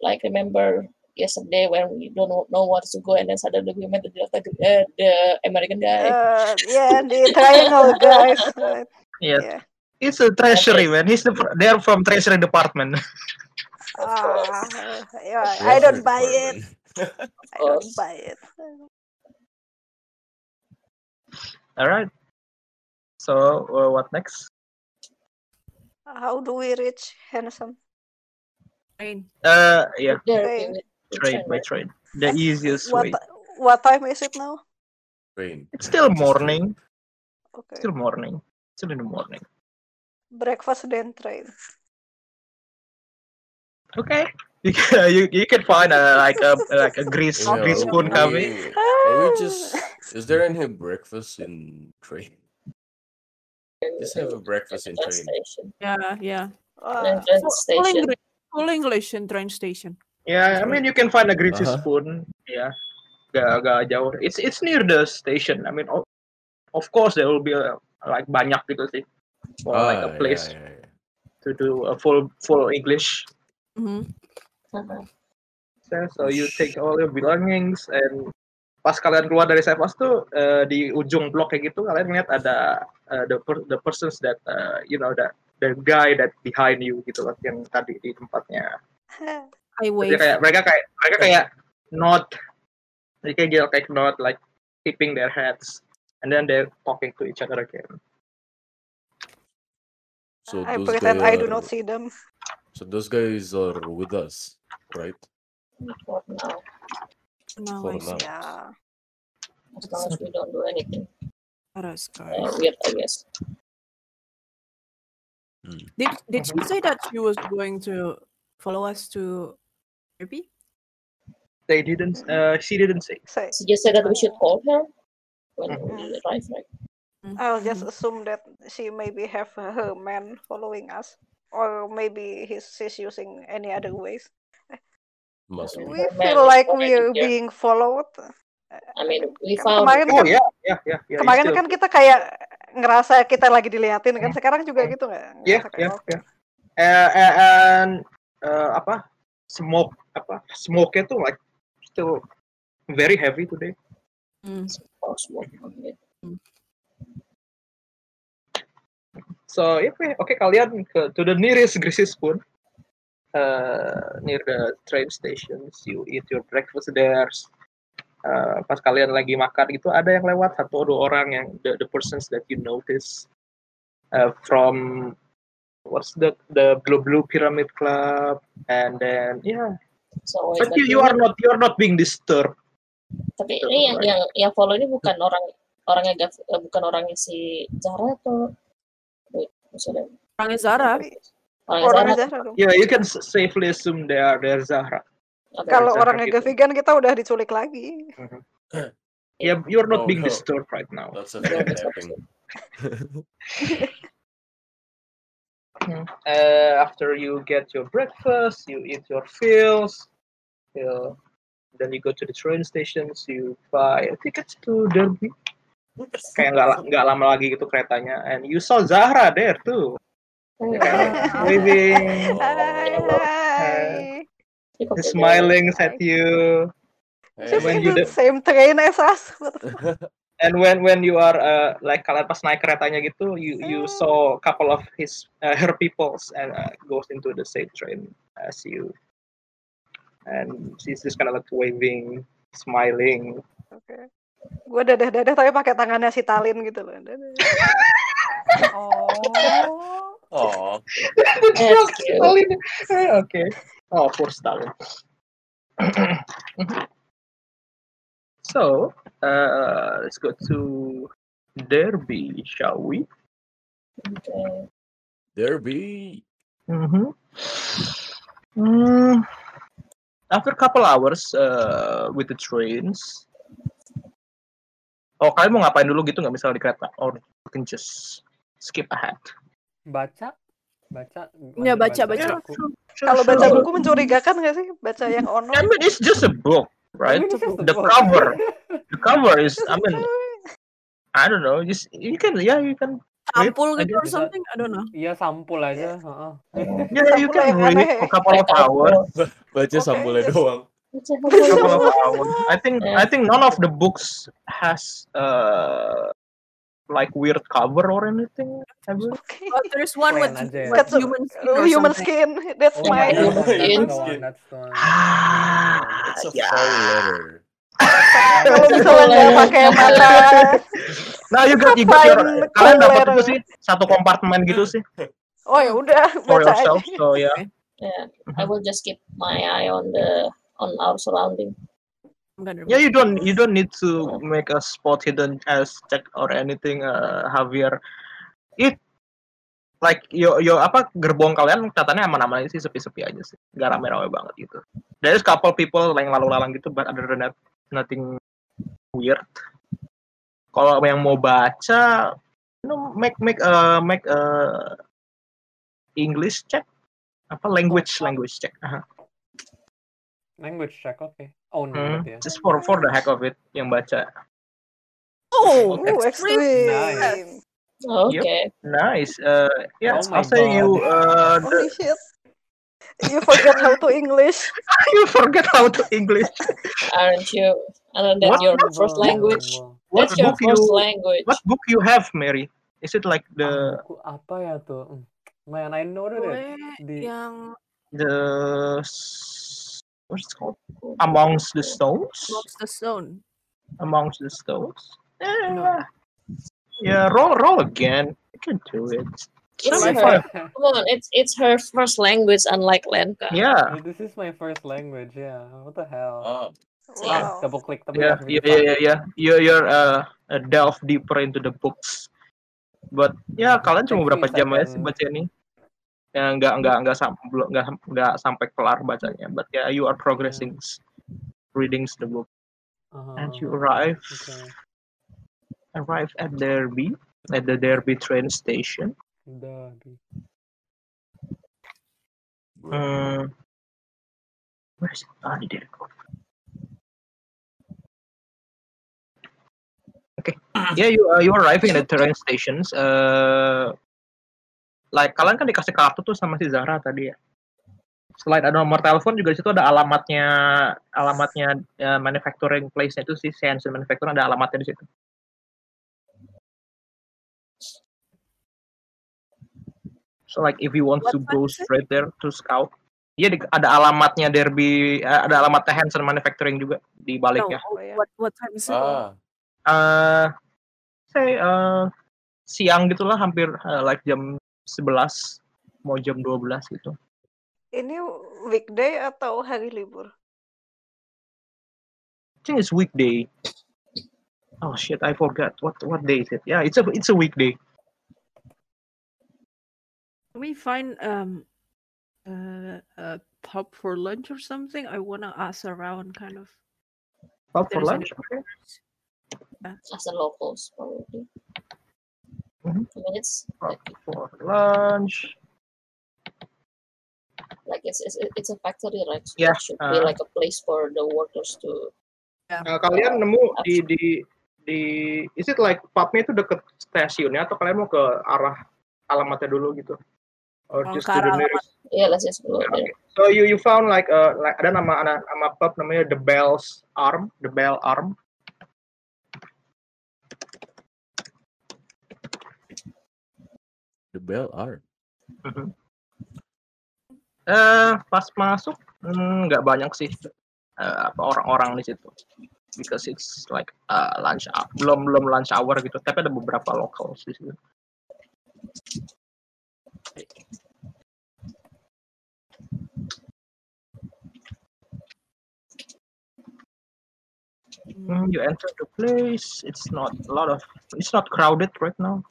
like remember yesterday when we don't know, know where to go and then suddenly we met the Delta, uh, the American guy. Uh, yeah, the triangle guys. Right. Yeah, Yeah. it's a treasury man. He's the they're from treasury department. Ah, yeah, I don't buy it. I don't buy it. All right. So uh, what next? How do we reach Hanson? Train. Uh, yeah, There, Train. we- we trade train, by right? trade. The easiest What way. what time is it now? Train. It's still morning. Okay. Still morning. Still in the morning. Breakfast then train. Okay. You can, you, you can find a like a like a grease Yeah, grease spoon we- coming. We just is there any breakfast in train? Just have a breakfast in Train train. station. Yeah, yeah. Train, Ah, train Full, full station. English, full English in train station. Yeah, I mean you can find a greasy Uh-huh. spoon. Yeah, gak, gak jauh. It's it's near the station. I mean, of, of course there will be a, like banyak gitu sih, for like Ah, a place yeah, yeah. to do a full full English. hmm Uh-huh. So, so you take all your belongings and pas kalian keluar dari Sevas tuh eh, di ujung blok kayak gitu kalian lihat ada eh, the per- the persons that uh, you know that the guy that behind you gitu loh yang tadi di tempatnya I Jadi wave. kayak mereka kayak mereka kayak nod jadi kayak gitu kayak nod like tipping their heads and then they're talking to each other again So I those pretend I do not see them. So those guys are with us, right? For now, Now For I Yeah. as long as we don't do anything Paras, guys. uh, weird, I guess. Did did she say that she was going to follow us to Derby? they didn't uh, she didn't say Say, She just said that we should call her when Mhm. we arrive, right? I'll just assume that she maybe have her man following us, or maybe he's she's using any other ways. Must be. We feel like we're here. being followed. I mean, we Kan found kemarin oh kan, yeah yeah yeah yeah kemarin still- kan kita kayak ngerasa kita lagi diliatin kan. Sekarang juga gitu nggak? yeah "Oh, yeah uh, uh, and uh, apa smoke apa smoke itu like still very heavy today Mm. oh, smoke. Okay. So yeah, oke oke, kalian ke to the nearest greasy spoon, uh, near the train stations. You eat your breakfast there. Uh, pas kalian lagi makan gitu, ada yang lewat satu dua orang yang the, the persons that you notice uh, from what's the the blue blue pyramid club, and then yeah. So, But you, you are not you are not being disturbed. Tapi ini yang yang yang follow ini bukan orang orangnya eh, bukan orangnya si Zara atau wait, Orangnya Zara. Tapi orangnya orangnya Zara. Zahra dong. Yeah, you can safely assume they are they are Zahra. Oke. Kalau orangnya gitu. Gavigan kita udah diculik lagi. Yeah, you're not Oh, being no. disturbed right now. That's a that's tapping. uh, after you get your breakfast, you eat your fills, you, then you go to the train stations, you buy tickets to Derby. Kayak nggak nggak lama lagi gitu keretanya, and you saw Zahra there too, Hmm. ya? Waving, kok beda. smiling at you, Hey, when you same train as us. And when when you are uh, like kalian pas naik keretanya gitu, you you saw a couple of his uh, her peoples and uh, goes into the same train as you, and she's just kind of like waving, smiling. Oke. Gue dadah-dadah tapi pakai tangannya si Talin gitu loh. Dadah. Oh. Cute. Stalin. okay. Oh, poor Stalin. so, uh, let's go to Derby, shall we? Okay. Derby. Mm-hmm. Mm, after couple hours uh, with the trains. Oh kalian mau ngapain dulu gitu nggak misalnya di kereta? Or you can just skip ahead. Baca? Baca? Ya, baca, baca. buku. Sure, Kalau baca buku mencurigakan nggak sih? Baca yang ono? I mean, it's just a book, right? I mean, The book. cover, the cover is. I mean, I don't know. Just you can, yeah, you can. read, Sampul gitu or something? I don't know. Iya sampul aja. heeh. Yeah, you can read for couple of hours. Baca sampulnya just- doang. couple of hours. I think I think none of the books has uh like weird cover or anything. Oke. Oh, there's one with, with human skin or human skin. That's Oh, mine. yeah, Human skin. the one. That's the one. Ah, It's a yeah. foul letter. Kalau misalnya nggak pakai mata. Nah, you got you got your, kalian dapat itu sih satu kompartemen gitu sih Oh ya udah for baca aja. yourself. So yeah. Yeah, I will just keep my eye on the on our surrounding. I'm gonna Yeah, you don't you don't need to make a spot hidden as check or anything, uh, Javier. It like yo yo apa gerbong kalian katanya aman-aman aja sih sepi-sepi aja sih, nggak rame-rame banget gitu. There's couple people yang lalu-lalang gitu, but other than that nothing weird. Kalau yang mau baca, you know, make make uh, make a English check apa language language check. Aha. Language check, oke. Oh, no, Hmm, ya. Just for for the heck of it yang baca. Oh, Oh, extreme. extreme. Okay. Nice. Uh, yeah, Oh say you uh, the, Holy shit. You forget how to English. you forget how to English. Aren't you? Aren't that What? your first language? What That's your book you first language. What book you have, Mary? Is it like the buku apa ya tuh? Man, I. Gue Di yang the what's it called? Amongst the Stones? Amongst the Stone. Amongst the Stones. No. Yeah. Yeah. Roll roll again. You can do it. It's her. five. Come on, it's it's her first language, unlike Lenka. Yeah. This is my first language, yeah. What the hell? Ah, Ah, Wow. double click tapi Yeah, nggak yeah, yeah, yeah, yeah. You you're uh, uh, delve deeper into the books. But ya kalian cuma berapa jam aja sih baca ini? Ya nggak nggak nggak belum nggak nggak sampai kelar bacanya. But yeah, you are progressing, reading the book, Uh-huh, and you arrive Okay. arrive at Derby at the Derby train station. Bro. Hmm. Where is it? Ah, di Derby. Okay. Yeah, you uh, you arriving at the train stations. Uh, like kalian kan dikasih kartu tuh sama si Zara tadi ya. Selain ada nomor telepon juga di situ ada alamatnya alamatnya uh, manufacturing place-nya itu si Hansen Manufacturing ada alamatnya di situ. So like if you want What to go straight there to scout, iya di- ada alamatnya Derby, eh, ada alamatnya Hansen Manufacturing juga di baliknya. yeah. what what time is it? Ah, eh say eh, siang gitulah hampir eh, like jam 11 mau jam 12 gitu. Ini weekday atau hari libur? I think it's weekday. Oh shit, I forgot what what day is it? Yeah, it's a it's a weekday. Can we find um uh, a pub for lunch or something? I wanna ask around kind of. Pub for lunch. Okay. As the locals, probably. I mean, it's Pub for lunch. like it's it's, it's a factory, right? So Yeah, it should be uh, like a place for the workers to. Nah, kalian nemu di di di is it like pubnya itu deket stasiunnya atau kalian mau ke arah alamatnya dulu gitu? Or Oh, just to the nearest? Yeah, let's just go there. Okay. So you you found like uh like ada nama ana- nama pub namanya The Bell's Arm, The Bell Arm. The bell arm. Eh pas masuk hmm, nggak banyak sih apa orang-orang di situ. Because it's like uh, lunch hour, belum belum lunch hour gitu. Tapi ada beberapa locals di situ. Hmm, you enter the place. It's not a lot of. It's not crowded right now.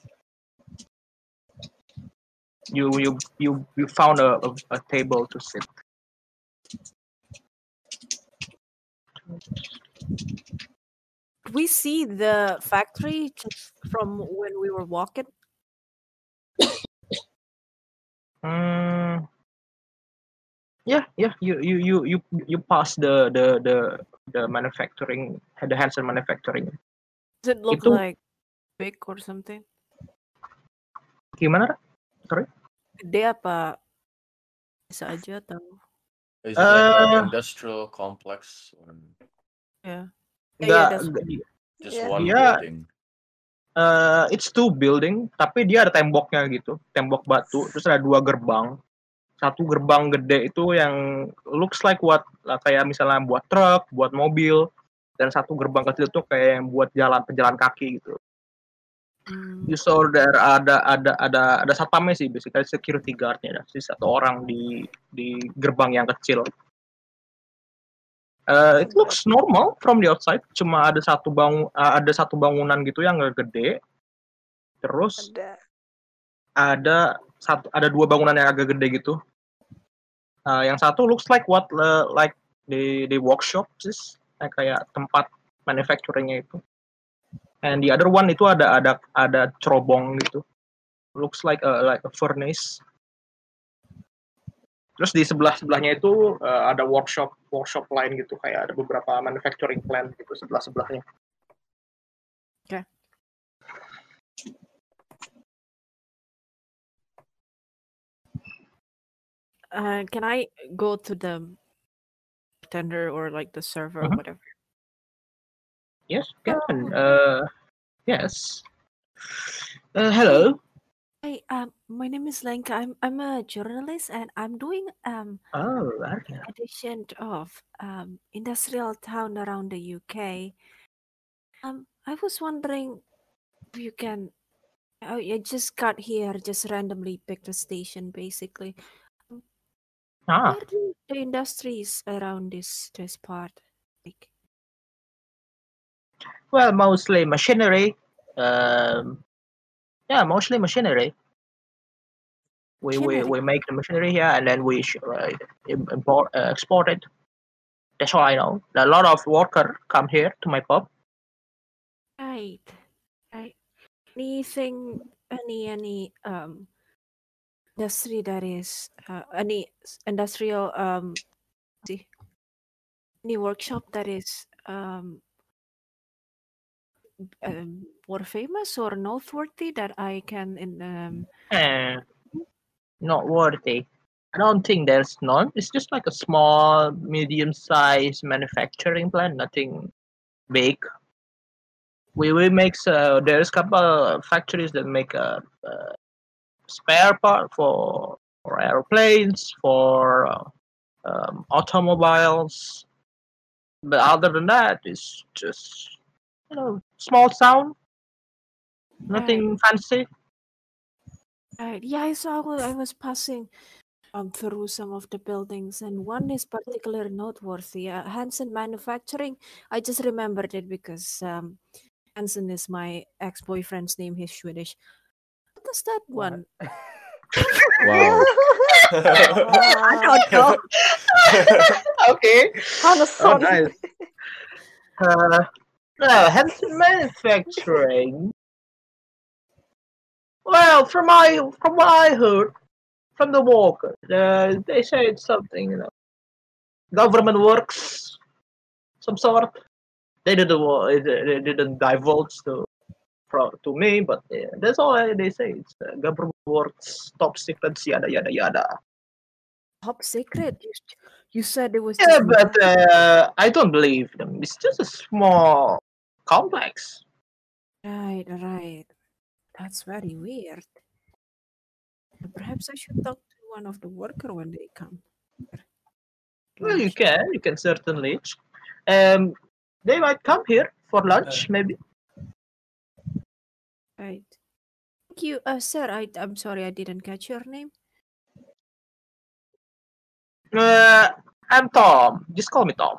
You you you you found a, a, a table to sit. we see the factory just from when we were walking. Hmm. Yeah, yeah. You you you you you pass the the the the manufacturing the Hanson manufacturing. Does it look Itu- like big or something? Gimana? Ra? Gede apa bisa aja atau Is it like Uh, an industrial complex or ya? Enggak, yeah, just Yeah. one Yeah. building? eh, it's two building, tapi dia ada temboknya gitu, tembok batu. Terus ada dua gerbang. Satu gerbang gede itu yang looks like what lah, kayak misalnya buat truk, buat mobil, dan satu gerbang kecil itu kayak yang buat jalan pejalan kaki gitu. There ada ada ada ada satpamnya sih, basically security guardnya, ada sih satu orang di di gerbang yang kecil. Uh, it looks normal from the outside, cuma ada satu bang uh, ada satu bangunan gitu yang gede. Terus Ada. ada satu ada dua bangunan yang agak gede gitu. Uh, yang satu looks like what uh, like the the workshop sih, kayak tempat manufacturingnya itu. And the other one itu ada ada ada cerobong gitu. Looks like a like a furnace. Terus di sebelah sebelahnya itu uh, ada workshop workshop lain gitu kayak ada beberapa manufacturing plant gitu sebelah sebelahnya. Uh, can I go to the tender or like the server Mhm. or whatever? Yes, can. Uh, yes. Uh, hello. Hi, um, my name is Lenka. I'm I'm a journalist and I'm doing um Oh, okay. edition of um industrial town around the UK. Um, I was wondering if you can. Oh, I just got here, just randomly picked a station, basically. Ah, Where do the industries around this this part? Like, well, mostly machinery. Um, yeah, mostly machinery. We, we, we make the machinery here and then we uh, import uh, export it. That's all I know. A lot of worker come here to my pub. right, right. Anything, any any um industry that is uh, any industrial um see any workshop that is um um, more famous or noteworthy that I can in um Eh, not worthy. I don't think there's none. It's just like a small, medium-sized manufacturing plant. Nothing big. We we make uh, there's a couple factories that make a, uh spare part for for airplanes, for uh, um, automobiles. But other than that, it's just you know small town. Nothing fancy. Right. Yeah, I saw. I was passing um through some of the buildings, and one is particularly noteworthy. Uh, Hansen Manufacturing. I just remembered it because um, Hansen is my ex-boyfriend's name. He's Swedish. What does that What? one? Wow. I don't know. okay. Oh, nice. Uh, well, Hanson Manufacturing. Well, from my from what I heard from the workers, uh, they say it's something you know, government works, some sort. They didn't they didn't divulge to to me, but uh, that's all they say. It's uh, government works, top secret, yada yada yada. Top secret. You, you said it was. Yeah, but uh, I don't believe them. It's just a small complex. Right, right. That's very weird. Perhaps I should talk to one of the worker when they come. Well, you can, you can certainly. Um, they might come here for lunch, maybe. Right. Thank you, uh, sir. I, I'm sorry I didn't catch your name. Uh, I'm Tom. Just call me Tom.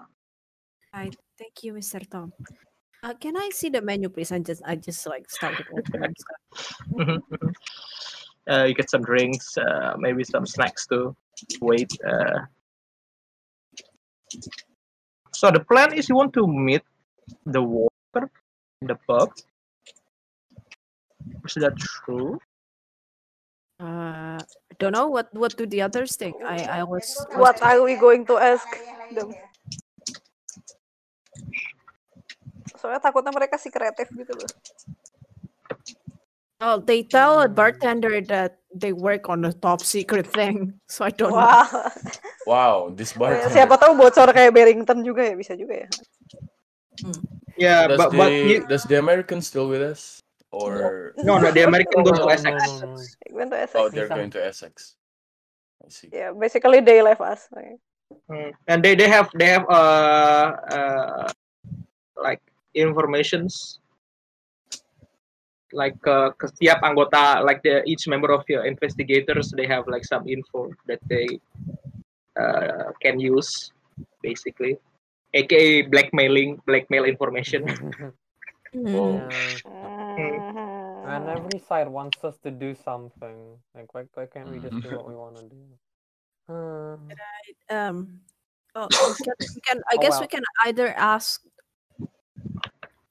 Right. Thank you, Mr. Tom. Uh, can I see the menu, please? I just, I just like started opening stuff. Mhm, mhm. uh, you get some drinks, uh, maybe some snacks too. Wait. Uh, So the plan is you want to meet the worker in the pub. Is that true? Uh, don't know what what do the others think. I I was. was What are we going to ask them? Soalnya takutnya mereka sih kreatif gitu loh. Well, they tell a bartender that they work on a top secret thing, so I don't know. Wah, Wow, this bartender. siapa tahu bocor kayak Barrington juga ya bisa juga ya. Yeah, Does but the but you, does the American still with us? Or no, no, the American goes to Essex. no, no. Went to Essex. oh they're going to Essex. I see. Yeah, basically they left us. Like, Mm, and they they have they have uh uh like informations like uh, setiap anggota like the each member of your investigators they have like some info that they uh, can use basically aka blackmailing blackmail information Hmm. Oh. Yeah. And every side wants us to do something. Like, why, why can't we just do what we want to do? Uh, Um. Oh, we can, we can I Oh, guess well. we can either ask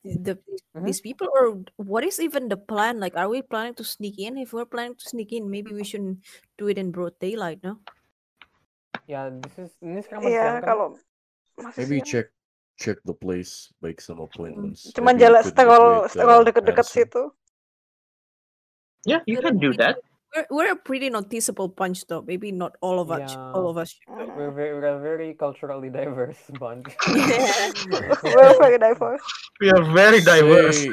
the Mhm. these people or what is even the plan? Like, are we planning to sneak in? If we're planning to sneak in, maybe we shouldn't do it in broad daylight, no? yeah, this is ini sekarang masih Iya, siang kan? kalau masih Maybe siang. check check the place, make some appointments. Cuman jalan could sterol meet, sterol uh, deket-deket situ. yeah you can do that We're we're a pretty noticeable bunch, though. Maybe not all of us. All of us. should go. We're very, we're a very culturally diverse bunch. We're very diverse. we are very diverse Say,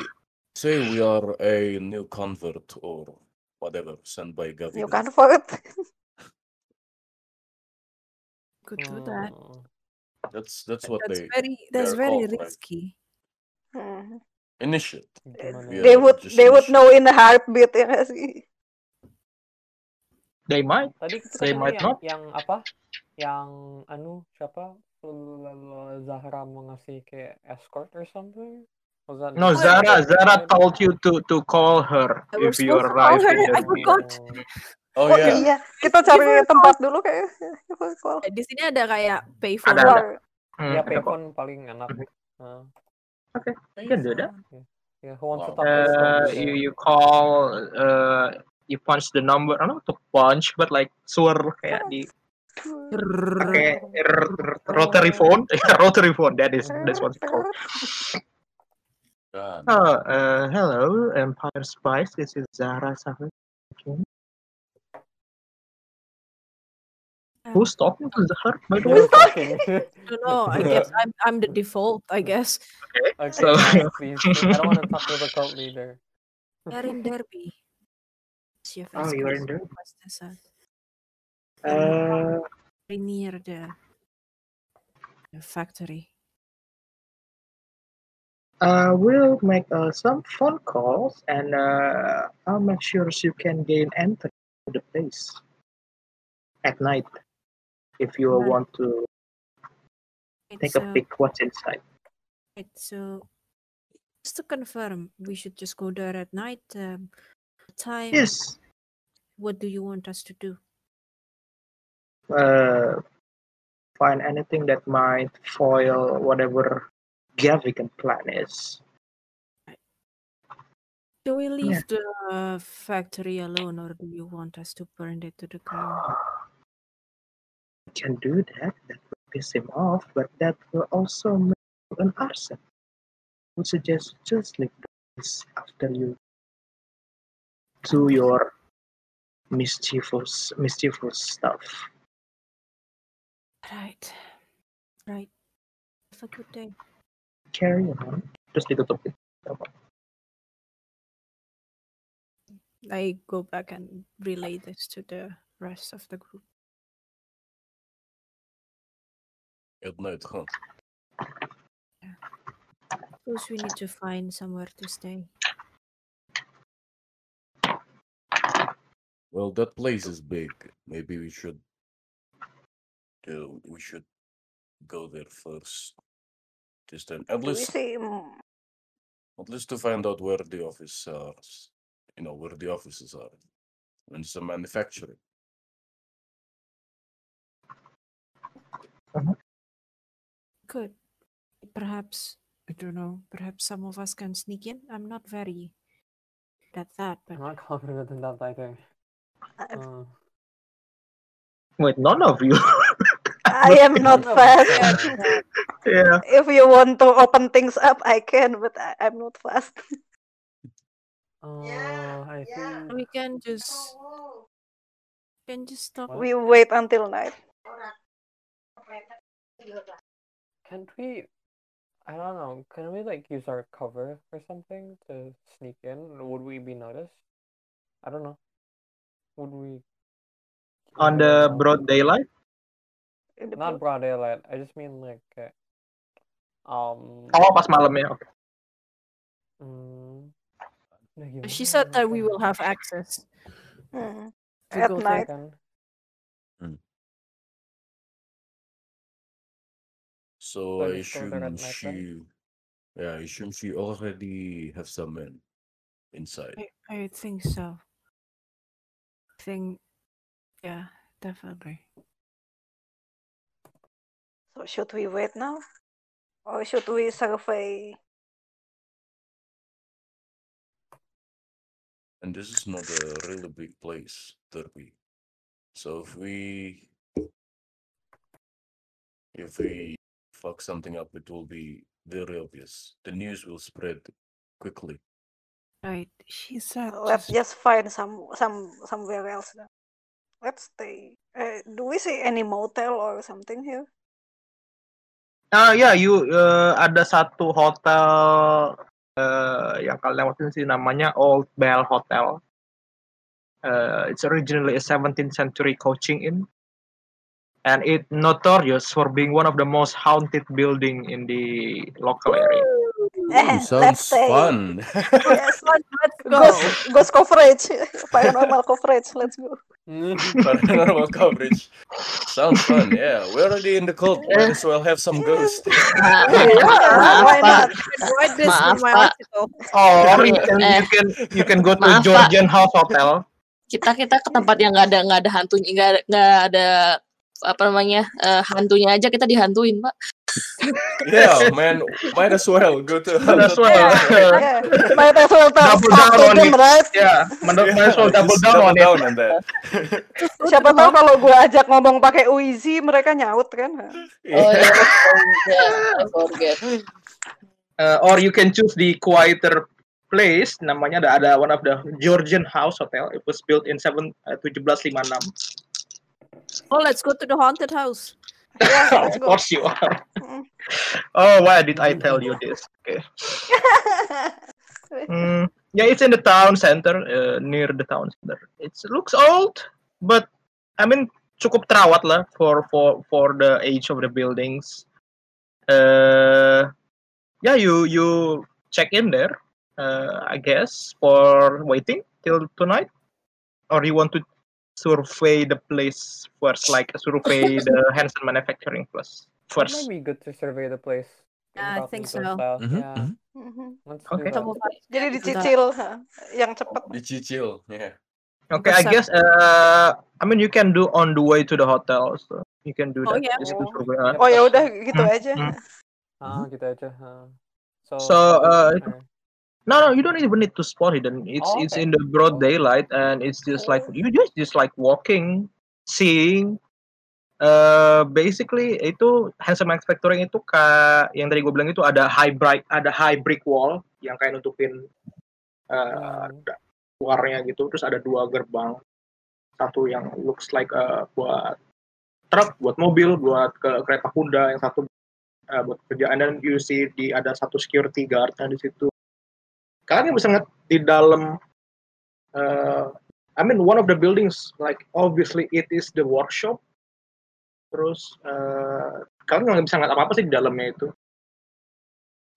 say we are a new convert or whatever sent by You Gavigan. can vote. Could do that. Hmm. That's that's what That's they very that's they're very called, right? risky. Mhm. initiate. They would just they would know in a heartbeat ya nggak sih? They might Tadi itu They might yang, not. yang apa? Yang anu siapa? Zahra mau ngasih kayak escort or something? Was that no Zara the- told you to to call her I if you to call arrive her, I forgot. Oh, Oh yeah. iya, kita cari tempat dulu kayak. Di sini ada kayak payphone. Ada, ada. War. Hmm, Ya, payphone paling enak. Uh, you can do that yeah, who wants Wow. talk to the uh, you you call uh, you punch the number I don't know to punch but like suara kayak di pakai r- r- rotary phone rotary phone that is that's what it's called God. oh uh, hello Empire Spice this is Zara Sahar speaking. who's talking to Zahar by the way I don't know. I guess I'm I'm the default. I guess. okay, So- fine, please. I don't want to talk to the cult leader. They're in Derby. See if Oh, you are in Derby? Uh, Very near the the factory. uh, we'll make uh, some phone calls and uh, I'll make sure you can gain entry to the place at night if you Right. want to take a uh, peek what's inside. Right, so just to confirm, we should just go there at night. Um, time. Yes. What do you want us to do? Uh, find anything that might foil whatever Gavigan plan is. Do we leave the uh, factory alone, or do you want us to burn it to the ground? We can do that. That will piss him off, but that will also make an arson. I Would suggest just leave this after you do your mischievous mischievous stuff. Right. Right. Have a good day. Carry on. Terus ditutupin. I go back and relay this to the rest of the group. At night, huh? Suppose we need to find somewhere to stay. Well, that place is big. Maybe we should. Do we should go there first? Just then, at We least, see at least to find out where the office are. You know where the offices are. And it's a manufacturing. Uh-huh. Good. perhaps I don't know. Perhaps some of us can sneak in. I'm not very good at that, but I'm not confident in that either. I'm- Uh, Wait, none of you. I am not none of us fast. yeah. If you want to open things up, I can, but I, I'm not fast. Uh, I think we can just can just stop. We wait until night. Can't we? I don't know. Can we like use our cover or something to sneak in? Would we be noticed? I don't know. Would we? On the broad daylight. Not broad- broad daylight. I just mean like, uh, um. Oh, pas malam ya. Oke. mm, She said that we will have access to At night. there. Kan? So So I just go assume night she, yeah, I assume she already have some men inside. I, I think so. I think, yeah, definitely. So should we wait now? Or should we survey? And this is not a really big place, Derby. So if we if we fuck something up, it will be very obvious. The news will spread quickly. Right. She said Let's just just find some some somewhere else. Then. Let's stay. Uh, do we see any motel or something here? Ah ya, you eh, ada satu hotel eh, yang kalian lewatin sih namanya Old Bell Hotel. Eh, it's originally a 17th century coaching inn, and it notorious for being one of the most haunted building in the local area. Eh, Ooh, let's sounds fun. Yes. let's go. Ghost, ghost coverage, paranormal coverage. Let's go. Paranormal coverage. Sounds fun. Yeah, we're already in the cult. Might as well have some ghosts. Yeah, why not? Write this Maaf, in my article. Or you can Eh. you can you can go to Maaf. Georgian House Hotel. Kita kita ke tempat yang nggak ada nggak ada hantunya nggak ada- nggak ada apa namanya eh, hantunya aja kita dihantuin pak. Yeah, man. Might as well go to. Might as well. Yeah, might as well Double down on it. right? Yeah, might as well double down on it. down on that. Siapa tahu kalau gue ajak ngomong pakai Uizi, mereka nyaut kan? Oh ya, I forget. Uh, or you can choose the quieter place namanya ada ada one of the Georgian House Hotel it was built in 7 uh, 1756 Oh, let's go to the haunted house. Of course you are. Mm. oh why did I tell you this? Okay. Hmm, yeah it's in the town center uh, near the town center. It looks old but I mean cukup terawat lah for for for the age of the buildings. Uh, yeah you you check in there uh, I guess for waiting till tonight? Or you want to survey the place first like survey the Hanson Manufacturing Plus It first might be good to survey the place. Yeah, I think so. Yeah, Okay. of us Jadi dicicil yang cepet. Dicicil. Yeah. Okay, I guess uh, I mean you can do on the way to the hotel, so you can do Oh, that. yeah. Just to Oh. survey, uh, Oh ya udah gitu Hmm, aja. hmm. Ah, gitu aja. huh. So, So, uh, or- No, no, you don't even need to spot it. And it's Oh, it's okay. in the broad daylight, and it's just like Oh. you just just like walking, seeing. Uh, basically itu handsome manufacturing itu kayak yang tadi gue bilang itu ada high brick ada high brick wall yang kayak nutupin uh, Hmm. da- luarnya gitu terus ada dua gerbang satu yang looks like uh, buat truk buat mobil buat ke kereta kuda yang satu uh, buat kerjaan dan you see di ada satu security guard di situ kalian bisa ngeliat di dalam uh, I mean one of the buildings like obviously it is the workshop. Terus uh, kalian nggak bisa ngeliat apa apa sih di dalamnya itu.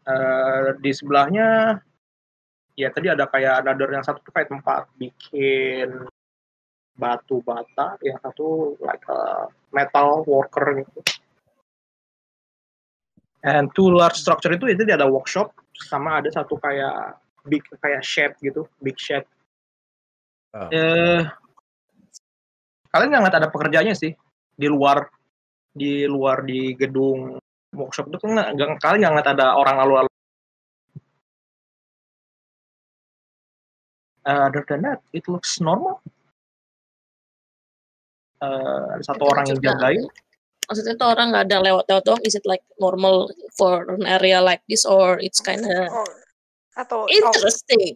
Eh, di sebelahnya ya tadi ada kayak another yang satu tuh kayak tempat bikin batu bata yang satu like a metal worker gitu. And two large structure itu itu ada workshop sama ada satu kayak big kayak shed gitu big shed Ah. eh kalian nggak ngeliat ada pekerjaannya sih di luar di luar di gedung workshop itu kan nggak nggak- kali nggak ngeliat ada orang lalu-lalu. Uh, other than that, it looks normal. Uh, ada satu Itu orang yang jagain. maksudnya tuh orang nggak ada lewat-lewat doang. Is it like normal for an area like this or it's kind of atau interesting?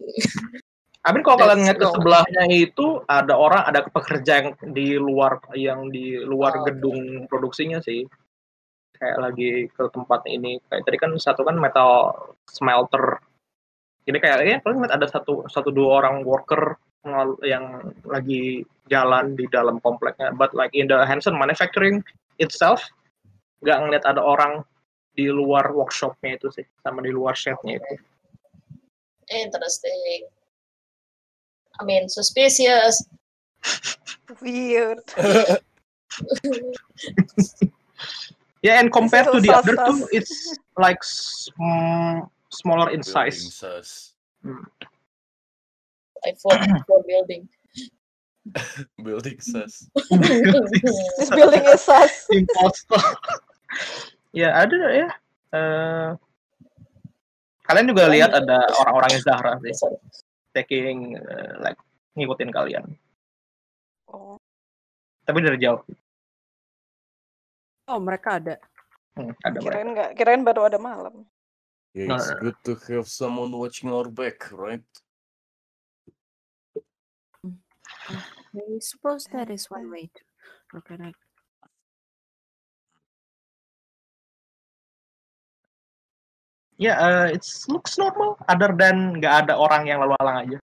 Amin kalau kalian ngeliat ke sebelahnya itu ada orang, ada pekerja yang di luar yang di luar Oh. gedung produksinya sih. Kayak lagi ke tempat ini. Kayak tadi kan satu kan metal smelter. Ini kayak ya paling ngeliat ada satu satu dua orang worker yang- yang lagi jalan di dalam kompleknya. But like in the Hanson manufacturing itself, nggak ngeliat ada orang di luar workshopnya itu sih, sama di luar chefnya itu. Interesting. I mean, suspicious. weird. Yeah, and compared to little the other sus-sus. two, it's like sm- smaller in Building size. sus. I for for building. Building sus. This building is sus. Imposter. ya ada ya. Eh, kalian juga lihat ada orang-orangnya Zahra sih, taking eh, like ngikutin kalian. Oh, Tapi dari jauh. Oh, mereka ada. Hmm, ada kirain nggak, kirain baru ada malam. Yeah, it's no, no. good to have someone watching our back, right? I suppose that is one way to look it. Ya, eh, it's looks normal. Other than nggak ada orang yang lalu lalang aja.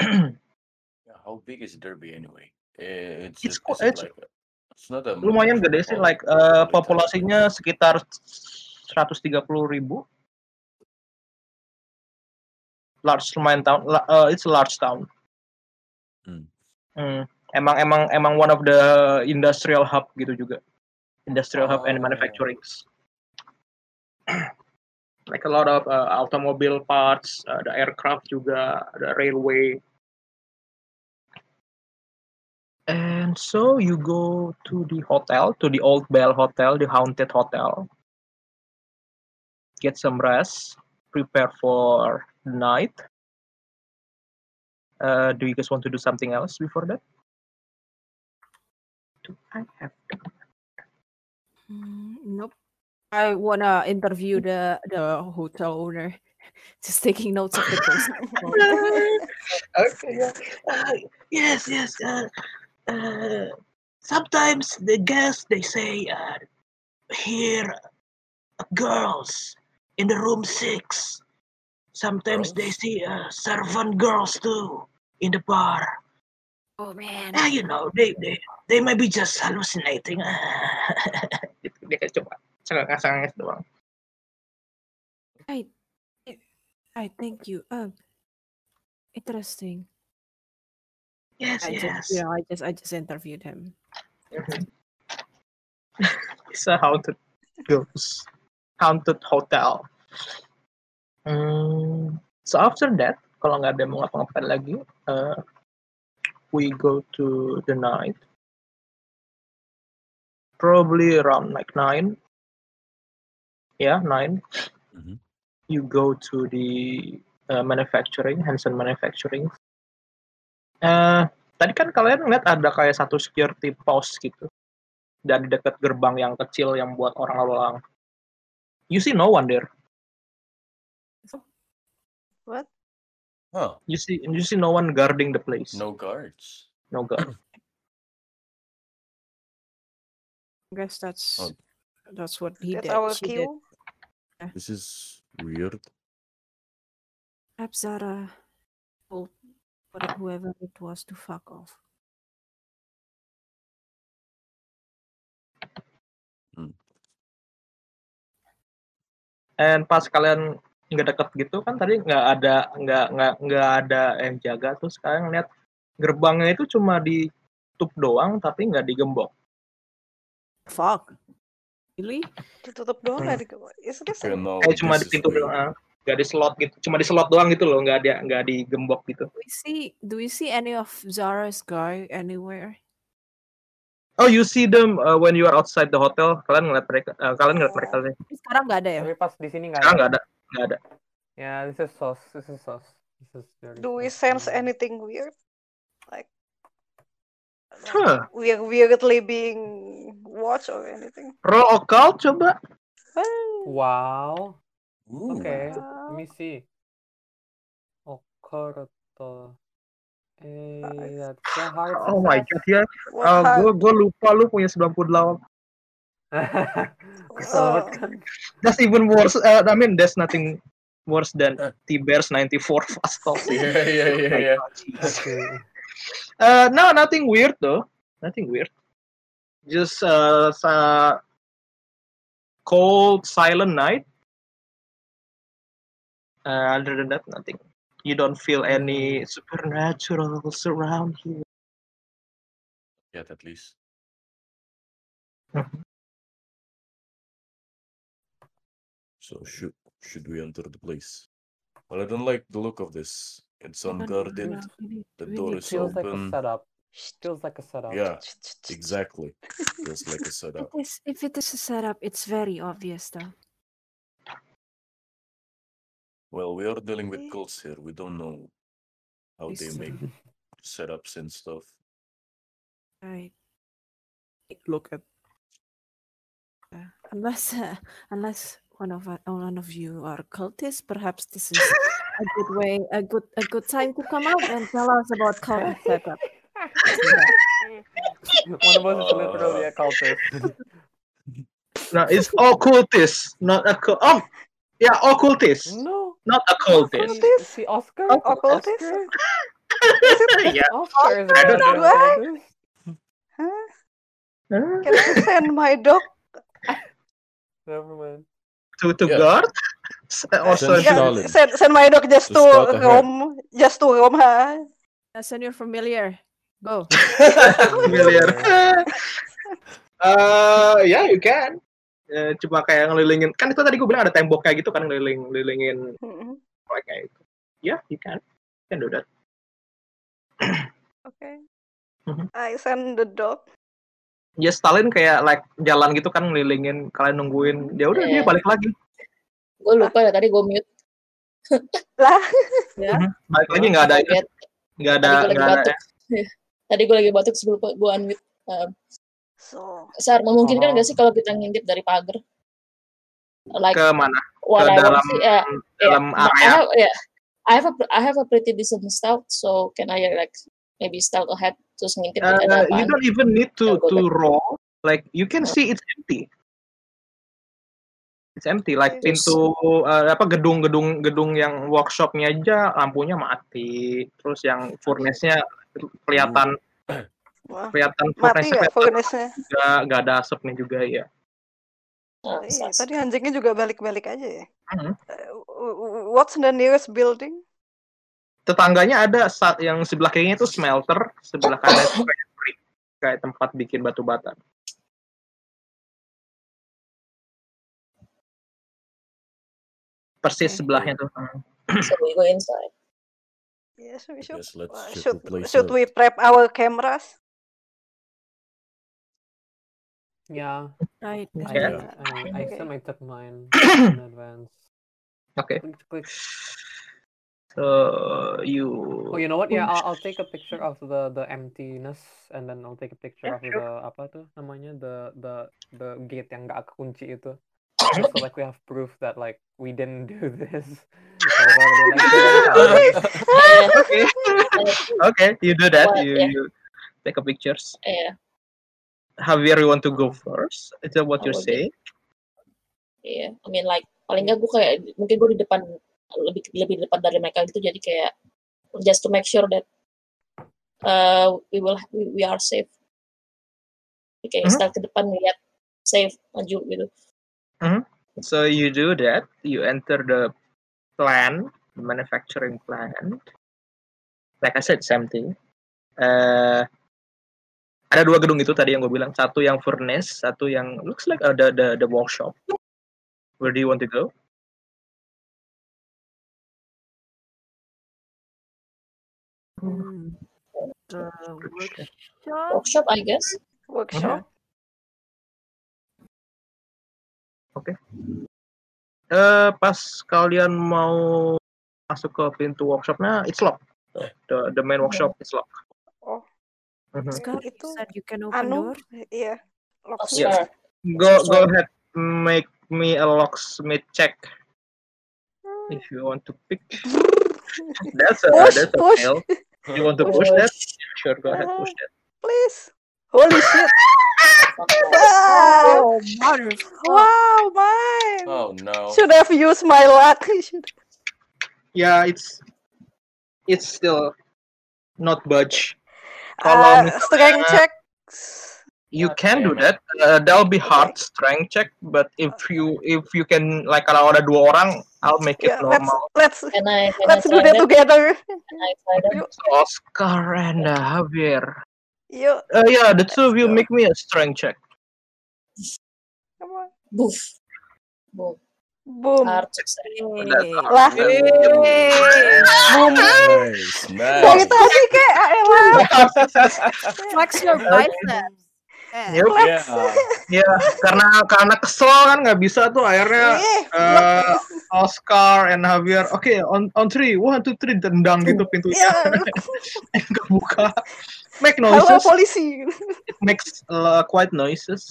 Yeah, how big is Derby anyway? It's, It's just, qu- is it it's- like a- it's not a Lumayan gede sih, like metropolitan populasinya sekitar 130 ribu. Large lumayan town, eh, it's a large town. Hmm. Hmm, Emang emang emang one of the industrial hub gitu juga. Industrial hub and Oh. manufacturing. like a lot of uh, automobile parts, the aircraft juga, the railway. And so you go to the hotel, to the Old Bell Hotel, the haunted hotel. Get some rest, prepare for the night. Uh, do you guys want to do something else before that? Do I have Mm, nope. I wanna interview the the hotel owner. Just taking notes of the okay, yeah. Uh, yes, yes. Uh, uh, sometimes the guests they say uh, hear girls in the room six. Sometimes they see uh, servant girls too in the bar. oh man. Ah, you know, they they they may be just hallucinating. Gitu, Dia kayak cuma cengenges doang. I, I thank you. Um, interesting. Yes, I yes. just, you know, I just, I just interviewed him. It's a haunted ghost, haunted hotel. Hmm, so after that, kalau nggak ada mau ngapa-ngapain lagi, uh, we go to the night. Probably around like nine. Yeah, nine. Mhm. You go to the uh, manufacturing, Hanson Manufacturing. Uh, tadi kan kalian ngeliat ada kayak satu security post gitu dan di dekat gerbang yang kecil yang buat orang lalu lalang. You see no one there. What? Huh? You see you see no one guarding the place. No guards. No guard. I guess that's Oh. that's what he That's did. our She did. Cue. This is weird. Perhaps Zara told what- whoever it was to fuck off. And pas kalian nggak deket gitu kan tadi nggak ada nggak nggak nggak ada yang jaga terus kalian lihat gerbangnya itu cuma ditutup doang tapi nggak digembok. Fuck. Really? Ditutup doang Hmm. nggak di Is this Okay, a- no, Kayak cuma di pintu doang, nggak di slot gitu. Cuma di slot doang gitu loh, nggak ada nggak digembok gitu. Do we see do we see any of Zara's guy anywhere? Oh, you see them uh, when you are outside the hotel. Kalian ngeliat mereka. uh, kalian ngeliat mereka sih. Tapi sekarang nggak ada ya? Tapi pas di sini nggak Sekarang ada. nggak ada, nggak ada. Yeah, this is sauce. This is sauce. This is dirty Do we sense anything weird? Huh. we're weirdly being watched or anything? Roll occult coba. Wow. Ooh. Okay. Let wow. me see. Occult. Eh, that's so hard to Oh my god ya. Uh, gue gue lupa lu punya 98. Kesel banget Oh, kan? That's even worse. Uh, I mean, there's nothing worse than T-Bears 94 fast talk. Yeah, yeah, yeah, yeah. Okay. Uh, no, nothing weird though. Nothing weird. Just uh, sa- cold, silent night. Uh, other than that, nothing. You don't feel any supernatural around you. Yet at least. So should should we enter the place? Well, I don't like the look of this. It's I don't unguarded. yeah, The door need is It feels like a setup. Feels like a setup. Yeah, exactly. Feels like a setup. It is, if it is a setup, it's very obvious though. Well, we are dealing with cults here. We don't know how they make setups and stuff. Right. Look at. Uh, unless, uh, unless one of uh, one of you are cultists, perhaps this is a good way, a good a good time to come out and tell us about cultist setup. One of us is literally a cultist. No, it's occultist, not a cult. Oh, yeah, occultist, No. not a cultist. Occultist? See Oscar? Occultist? Oscar? yeah. Oscar is a I don't know. cultist. Huh? Huh? Can I send my dog? Never mind. To to Yeah. guard. S- Also, Send Yeah, send, send my dog just To to roam, just to roam, huh? Uh, send your familiar. Go. familiar. uh, yeah, you can. Eh, cuma kayak ngelilingin. Kan itu tadi gue bilang ada tembok kayak gitu kan ngeliling ngelilingin Mhm. kayak gitu. Yeah, you can. You can do that. Okay. Mhm. I send the dog. Ya Stalin kayak like jalan gitu kan ngelilingin kalian nungguin. Ya udah dia Iya. balik lagi. Gue lupa ya tadi gue mute. Lah, Ya. Mhm. Balik lagi nggak ada nggak ada Tadi gue lagi nggak ada. Tadi gue lagi batuk sebelum gue unmute. Um, so Sar, memungkinkan Oh. nggak sih kalau kita ngintip dari pagar? Like Ke mana? Ke I want dalam sih, ya, dalam I area. have, yeah, I have a I have a pretty decent stealth, so can I like maybe stealth ahead terus ngintip Uh, ada you apaan? don't even need to to there. roll. Like you can see it's empty. It's empty. Like Yes. pintu uh, apa gedung-gedung gedung yang workshopnya aja lampunya mati. Terus yang furnace-nya kelihatan wah, kelihatan furnace-nya furnace-nya? nggak nggak ada asapnya juga ya. Oh, Iya, sus. tadi anjingnya juga balik-balik aja ya. Mhm. Uh, what's the nearest building? Tetangganya ada saat yang sebelah kirinya itu smelter, sebelah kanan itu kayak brick, kayak tempat bikin batu bata. Persis sebelahnya tuh. So we go inside. Yes, we should. Yes, let's uh, should should we prep our cameras? Yeah. Right. I, Okay. right. I, I Okay. assume I took mine in advance. Oke. Click, click. So you. Oh, you know what? Yeah, I'll, I'll take a picture of the the emptiness and then I'll take a picture Yeah, of sure. the apa tuh namanya the the the gate yang nggak kekunci itu. Just so like we have proof that like we didn't do this. Okay. okay, you do that. What? You, Yeah. you take a pictures. yeah, Javier, you want to go first? Is that what I you're saying? yeah. I mean like paling nggak gue kayak mungkin gue di depan lebih lebih di depan dari mereka gitu jadi kayak just to make sure that uh, we will we, we are safe. Kayak Mhm. start ke depan lihat safe maju gitu. So you do that. You enter the plant, the manufacturing plant. Like I said, same thing. Uh, ada dua gedung itu tadi yang gue bilang. Satu yang furnace, satu yang looks like uh, the the the workshop. Where do you want to go? Hmm. The workshop. Workshop I guess. Workshop. Eh, pas kalian mau masuk ke pintu workshopnya, it's locked. The the main workshop is locked. Oh. Mhm. Scott, you Itu said you can open Anu, door. iya. Oh, Locksmith. sure. Go go ahead, make me a locksmith check if you want to pick. That's a Push, that's a push. fail. You want to push that? Sure, go ahead, push that. Please. Holy shit. Fuck that. Oh, motherfucker. wow, mine. Oh no. Should have used my luck. Yeah, it's it's still not budge. Uh, Kalau strength misalnya- check. You can do that. Uh, that'll be hard strength check, but if you if you can like kalau ada dua orang, I'll make it Yeah, let's normal. let's Can I can let's I do that that? together. Oscar and uh, Javier. Uh, yeah, the two of you make me a strength check. come on. Boof. Boom. Boom. Lah. Boom. Nice, Dari nice. tadi kayak elah. Flex your biceps. Eh, Yep. Yeah. Ya, karena karena kesel kan nggak bisa tuh akhirnya eh, Oscar and Javier. Oke, on on three, one two three, tendang gitu pintunya ya. kebuka. Make Halo noises. polisi. It makes uh, quite noises.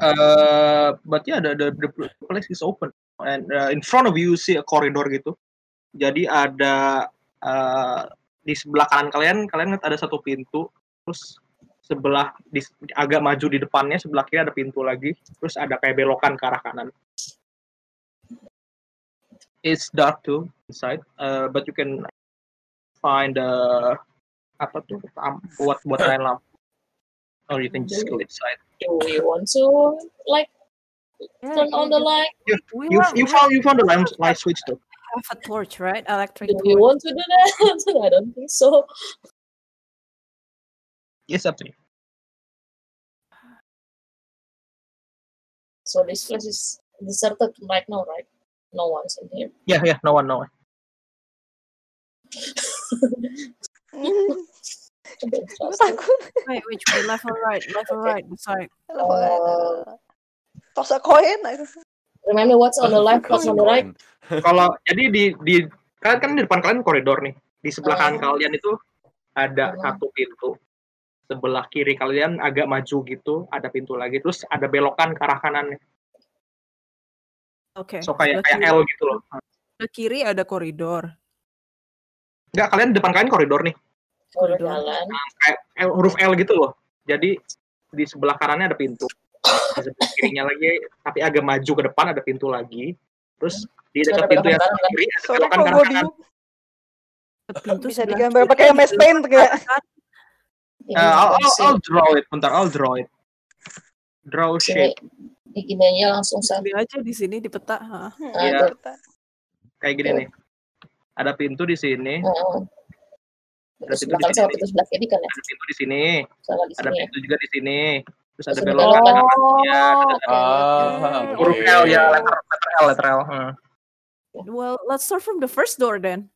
Uh, but yeah, the, the the place is open and uh, in front of you you see a corridor gitu. Jadi ada uh, di sebelah kanan kalian kalian lihat ada satu pintu, terus sebelah di, agak maju di depannya sebelah kiri ada pintu lagi, terus ada kayak belokan ke arah kanan. It's dark too inside, uh, but you can find uh, apa tuh am- buat buat lain lampu. Or you can just go inside. Do we want to like yeah, turn on the light? We You you we found you found the light, light switch though. have a torch, right? Electric Do we torch. want to do that? I don't think so. Yes, up to you. So this place is deserted right now, right? No one's in here. Yeah, yeah, no one, no one. Wait, which way? Left or right? Left or right? Beside. Uh, Toss a coin. Remember what's on the left, what's on the right? Kalau jadi di di kan kan di depan kalian koridor nih. Di sebelah kanan Oh. kalian itu ada satu pintu. Sebelah kiri kalian agak maju gitu, ada pintu lagi. Terus ada belokan ke arah kanan. Okay. So kayak kayak. L gitu loh. Sebelah kiri ada koridor. Enggak, kalian depan kalian koridor nih. Koridor. jalan. Kayak L, huruf L gitu loh. Jadi di sebelah kanannya ada pintu. Di sebelah kirinya lagi, tapi agak maju ke depan ada pintu lagi. Terus di dekat Ada pintu yang kiri ada Soalnya belokan ke kanan. Pintu bisa digambar pakai MS Paint kayak. Uh, I'll, I'll. I'll draw it, bentar, I'll draw it. Draw shape, aja langsung saya. Ambil aja di sini di peta. ha. Hmm, Iya. betul. kayak gini nih. Ada pintu di sini, Heeh. ada pintu di sini, pintu sebelah kiri kan ya? ada pintu di sini, di ada sini ya. pintu juga di sini. Terus ada Terus ini belokan belokan. kanannya, ada Ah, huruf okay. L ya, letter, letter L, letter L. Hmm. Well, let's start from the first door then.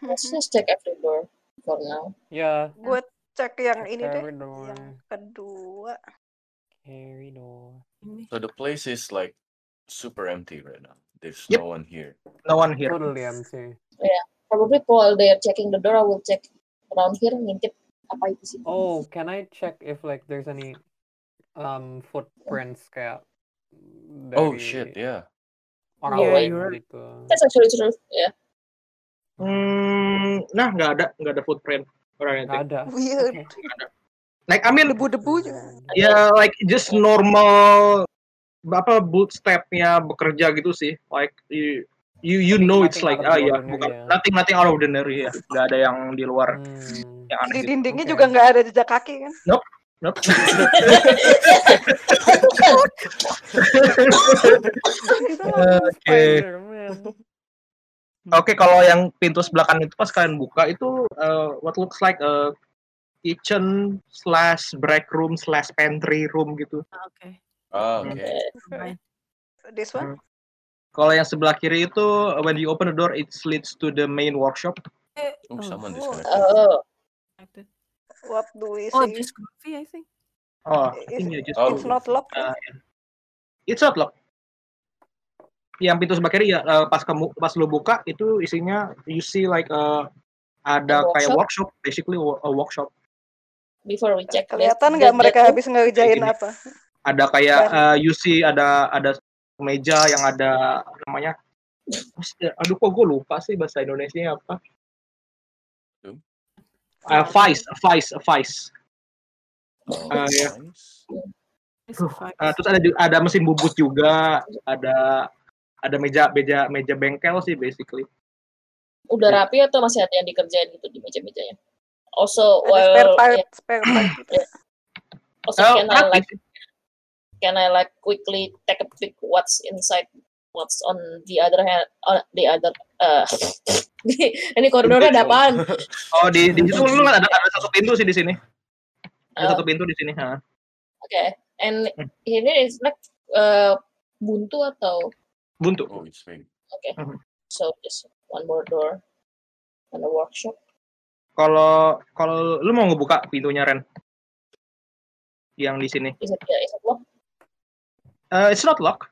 Let's just check every door for now. Yeah, Gue cek yang ini deh. corridor. Yang kedua. Corridor. Ini. So the place is like super empty right now. There's Yep. no one here. No one here. Totally empty. Probably while they're checking the door, I will check around here, ngintip apa itu sih. Oh, can I check if like there's any um footprints kayak Oh dari shit, yeah. orang Yeah, lain you're gitu. That's actually true. Yeah. Hmm, nah nggak ada, nggak ada footprint or anything. Nggak ada. Weird. Okay. Like I mean, Debu-debu ya like just normal apa bootstepnya bekerja gitu sih. Like you you, you know it's like ah ya bukan ya. nothing nothing out of the ordinary ya. Nggak ada yang di luar Hmm. yang aneh Di gitu. dindingnya Oke. juga nggak ada jejak kaki kan? Nope. Oke. Spider-Man. Oke, kalau yang pintu sebelah kanan itu pas kalian buka itu uh, what looks like a kitchen slash break room slash pantry room gitu. Ah, Okay. Ah, Hmm. okay. This one? Kalau yang sebelah kiri itu when you open the door it leads to the main workshop. Oh, Oh. someone Oh. disconnected. Oh, What do we Oh, see? just coffee, I think. Oh, I It's, think you just Oh. it's not locked. Uh. It's not locked. Yang pintu sebelah kiri ya uh, pas kamu pas lu buka itu isinya you see like uh, ada A kayak workshop? workshop, basically a workshop. Before we check. Kelihatan nggak mereka that room, habis ngerjain gini. apa? Ada kayak uh, you see ada ada meja yang ada namanya aduh kok gue lupa sih bahasa Indonesia apa? Uh, vice, vice, vice. Oh, Uh, yeah. nice. It's a fact. Uh, terus ada ada mesin bubut juga, ada ada meja meja meja bengkel sih basically. Udah rapi atau masih ada yang dikerjain gitu di meja-mejanya? Also, Ada well, spare part, yeah, spare part gitu. also Oh, can I like can I like quickly take a peek what's inside what's on the other hand on the other uh ini koridornya ada apaan? Oh di di situ lu ada ada satu pintu sih di sini. Ada Oh. satu pintu di sini. Ha. Oke. And Hmm. ini is like uh, buntu atau Buntu. Oh, it's big. oke. Mhm. So just one more door and a workshop. Kalau kalau lu mau ngebuka pintunya Ren yang di sini. Is it yeah, is it locked? Uh, it's not lock.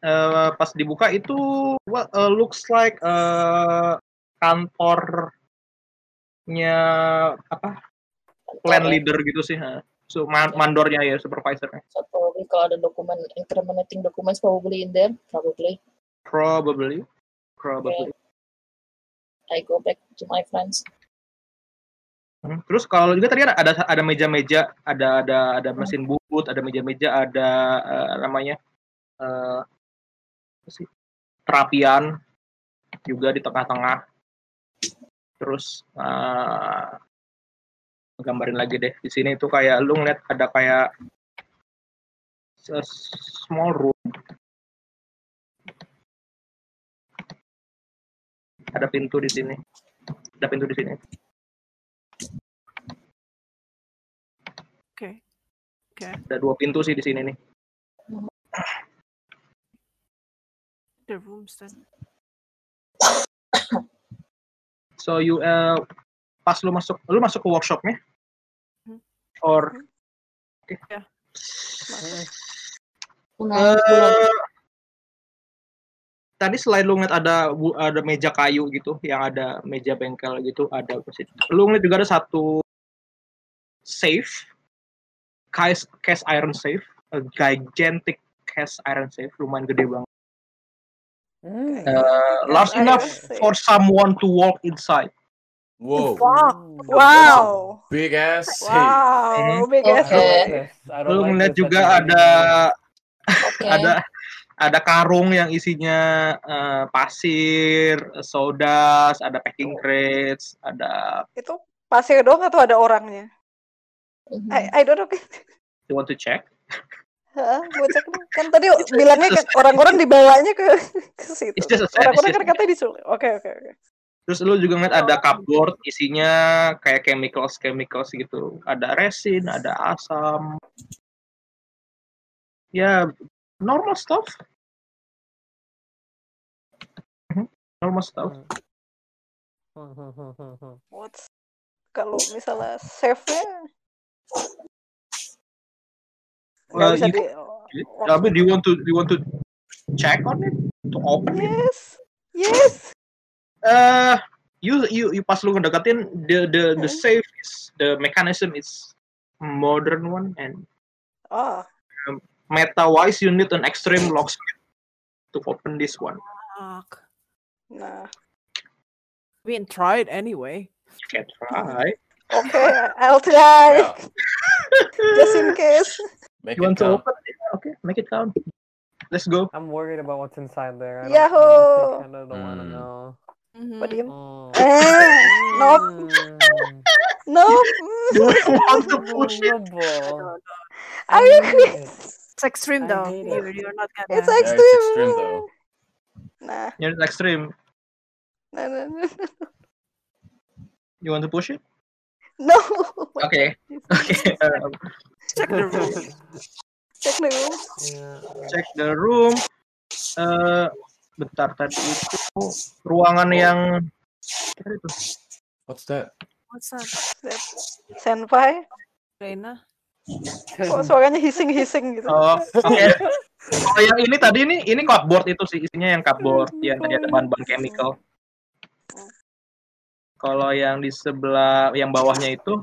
Uh, pas dibuka itu what uh, looks like uh, kantornya apa plan ya. leader gitu sih. ha. So man- mandornya ya supervisornya. So probably kalau ada dokumen incriminating documents probably in there. Probably. Probably. Probably. I go back to my friends. Hmm, Terus kalau juga tadi ada ada ada meja-meja, ada ada ada mesin bubut, ada meja-meja, ada eh, namanya eh, apa sih perapian juga di tengah-tengah. Terus eh, gambarin lagi deh di sini tuh kayak lu ngeliat ada kayak small room. Ada pintu di sini. Ada pintu di sini. Okay. Okay. Ada dua pintu sih di sini nih. The rooms then. So you uh, pas lu masuk lu masuk ke workshopnya. Or oke Ya. Nah, Eh, tadi selain lu ngeliat ada ada meja kayu gitu yang ada meja bengkel gitu ada lu ngeliat juga ada satu safe cast, cast iron safe a gigantic cast iron safe lumayan gede banget. Mm. Uh, large enough for someone to walk inside Whoa, Ooh. Wow. big ass. Wow, big Okay. ass like don't lu like this that juga ada Oke. ada ada karung yang isinya eh, pasir, soda, ada packing crates, ada Itu pasir doang atau ada orangnya? Mhm. I, I don't know. you want to check? Hah, gue cek. Kan tadi bilangnya orang-orang dibawanya ke ke situ. It's just a set, Orang-orang kan katanya disuruh. Oke, oke, oke. Terus lu juga ngeliat ada cupboard isinya kayak chemicals chemicals gitu. Ada resin, ada asam. Ya normal stuff. Mhm, Normal stuff. What's kalau misalnya save-nya nggak Uh, bisa you- di Tapi do you want to do you want to check on it to open it? Yes. Yes. Uh, you you you pas lu ngedeketin the the the Hmm. safe is the mechanism is modern one and Oh, meta wise you need an extreme locksmith to open this one. Fuck. nah. We didn't try it anyway. You can try. okay, I'll try. Yeah, Just in case. make You it want to open? it? Okay, make it count. Let's go. I'm worried about what's inside there. I don't, Yahoo! I kind of don't want to Mm. know. Mhm. What do you? Mm. Eh, nope. Nope. You want to push it? Are you I. It's extreme though. it. you're not gonna. It's Yeah, it's extreme. extreme though. Nah, Yeah, it's extreme. no, no, no. You want to push it? No. Okay. Okay. Um, Check the room. Cek dulu. Yeah. check the room. Eh, bentar tadi itu ruangan yang itu? What's that? What's That senpai. Reina? Kok suaranya hissing-hissing gitu. Oh, oke. Kalau yang ini tadi nih, ini cupboard itu sih isinya yang cupboard, yang tadi ada bahan-bahan chemical. Kalau yang di sebelah, yang bawahnya itu,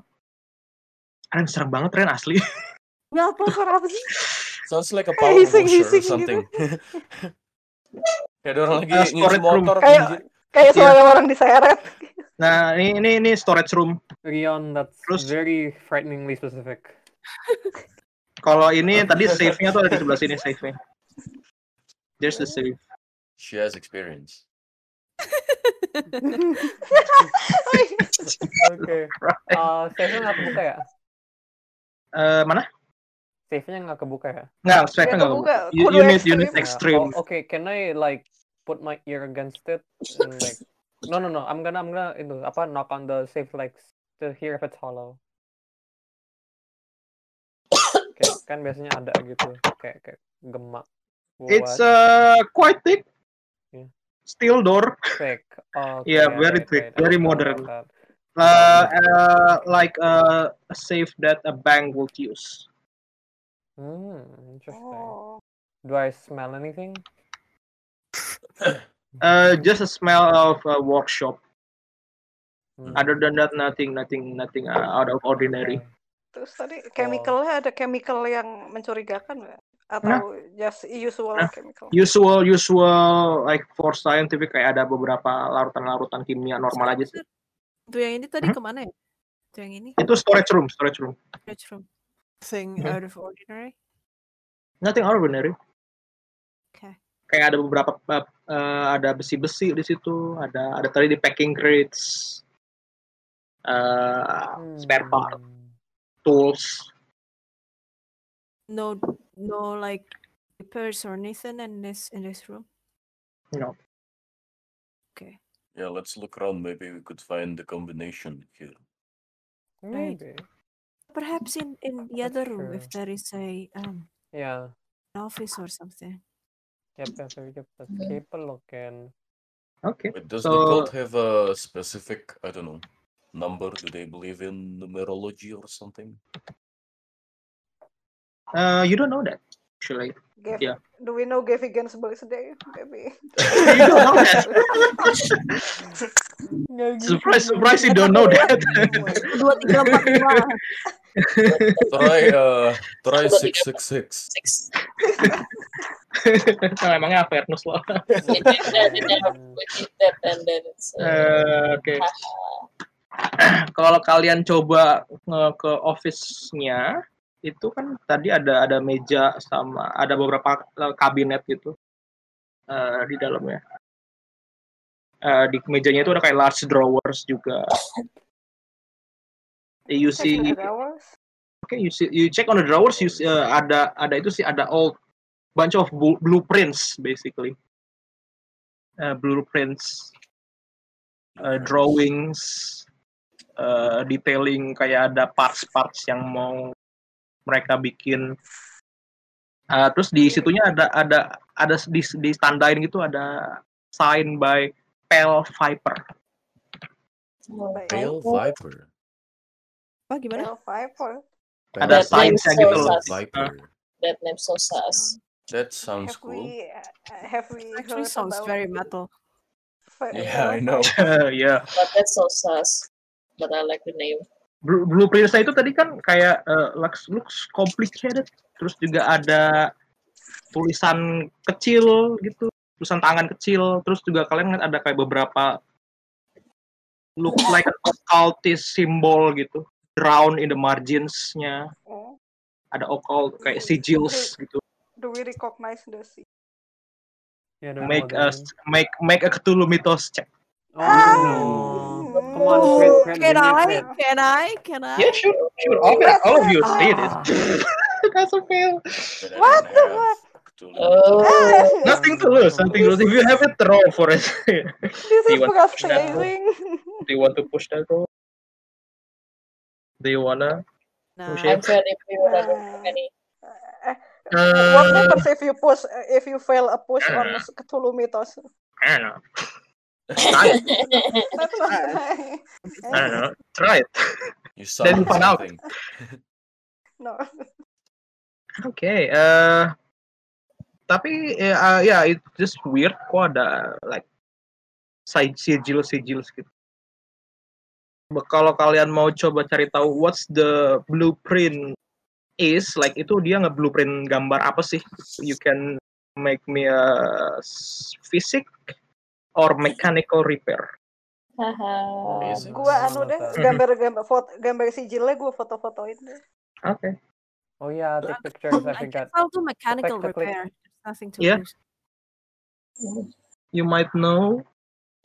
Ren serem banget Ren asli. Ya apa suara apa sih? Sounds like a power washer hising-hising or gitu. Kayak ada orang lagi Uh, room. motor. Kayak kayak suara orang diseret. Nah, ini ini ini storage room. Rion, that's Terus- very frighteningly specific. Kalau ini tadi safe-nya tuh ada di sebelah sini safe-nya. There's the safe. She has experience. Oke. Uh, safe-nya nggak kebuka ya? Eh, mana? Safe-nya nggak kebuka ya? Nggak, safe-nya Nggak kebuka. You, you need you need ekstrim. extreme. Oh, okay, can I like put my ear against it and like no no no I'm gonna I'm gonna itu apa knock on the safe like to hear if it's hollow. Kayak kan biasanya ada gitu kayak kayak gemak. It's buat uh quite thick. Yeah. Steel door. thick. Oh, yeah, okay, very okay, thick, okay. very modern. Uh, uh, like uh, a safe that a bank would use. Hmm, interesting. Oh. Do I smell anything? Uh, just a smell of a workshop. Hmm, Other than that, nothing, nothing, nothing uh, out of ordinary. okay. Terus tadi chemicalnya ada chemical yang mencurigakan nggak? Atau just usual Nah. chemical? Usual, usual, like for scientific kayak ada beberapa larutan-larutan kimia normal aja sih. Tuh yang ini tadi Hmm? ke mana ya? Tuh yang ini Itu storage room, storage room. storage room. Thing Mhm. out of ordinary. Nothing ordinary. Okay. Kayak ada beberapa uh, uh, ada besi-besi di situ, ada ada tadi di packing crates, uh, spare part, Hmm. tools. No, no like papers or anything in this in this room. No. Okay. Yeah, let's look around. Maybe we could find the combination here. Right. Maybe. Perhaps in in the That's other room if there is a um Yeah. an office or something. Yep, yep, yep, yep. Let's Mhm. keep a looking. okay. Wait, does the So- cult have a specific, I don't know, number? Do they believe in numerology or something? Uh, you don't know that actually. Gav- Yeah. Do we know Gavigan's birthday? Maybe. you don't know that. surprise, surprise! You don't know that. Dua tiga empat lima. Try, uh, try six six six. Nah, emangnya Avernus loh. Then it's uh, Eh, Oke. Kalau kalian coba ke office-nya, itu kan tadi ada ada meja sama ada beberapa eh, kabinet gitu eh, di dalamnya. Eh, di mejanya itu ada kayak large drawers juga. You Check the see, okay, you see, you check on the drawers, you see, eh, ada ada itu sih ada old bunch of blueprints basically. Eh, blueprints, eh, drawings, eh, detailing kayak ada parts-parts yang mau mereka bikin. Eh, terus di situnya ada ada ada di di tandain gitu ada sign by Pale Viper. Pale Viper. Oh gimana? Pale Viper. Ada signs-nya so gitu loh. Viper. that name so sus. That sounds Have cool. we uh, have we Actually heard sounds about very metal. Yeah, I know. Ya. But that's so sus. But I like the name. Blue, blueprintsnya itu tadi kan kayak eh, looks, looks complicated. Terus juga ada tulisan kecil gitu, tulisan tangan kecil. Terus juga kalian lihat ada kayak beberapa look like an occultist symbol gitu, drawn in the margins-nya. Oh, Ada occult kayak sigils gitu. do we recognize the sea? Yeah, don't Make us make make a Cthulhu mythos check. Oh, Ah! Come on, crit, Oh, crit, can I, me a I? Can I? Can I? Yeah, sure, sure. All, all of you say it. Ah. That's a fail. What the fuck? Cthulhu. Oh, Nothing to lose. Nothing to lose. If you have a throw for it. This Do is you want to push that roll? frustrating. Do you want to push that roll? Do you wanna? Nah. Push it. I'm very if you don't have any. Uh, what Uh, happens if you push if you fail a push on Uh. Cthulhu Mythos? I don't know. That's I don't know. Try it. You Then you saw find out. No. Oke. eh tapi ya ya it just weird kok ada like side sigil sigil gitu. Kalau kalian mau coba cari tahu what's the blueprint is like itu dia nge blueprint gambar apa sih? You can make me a s- physic or mechanical repair. Haha. Gua anu deh, gambar-gambar foto gambar sijilnya gua foto-fotoin deh. Oke. Oh yeah, take pictures. I forgot. I'll do mechanical repair. Nothing to Yeah. lose. You might know.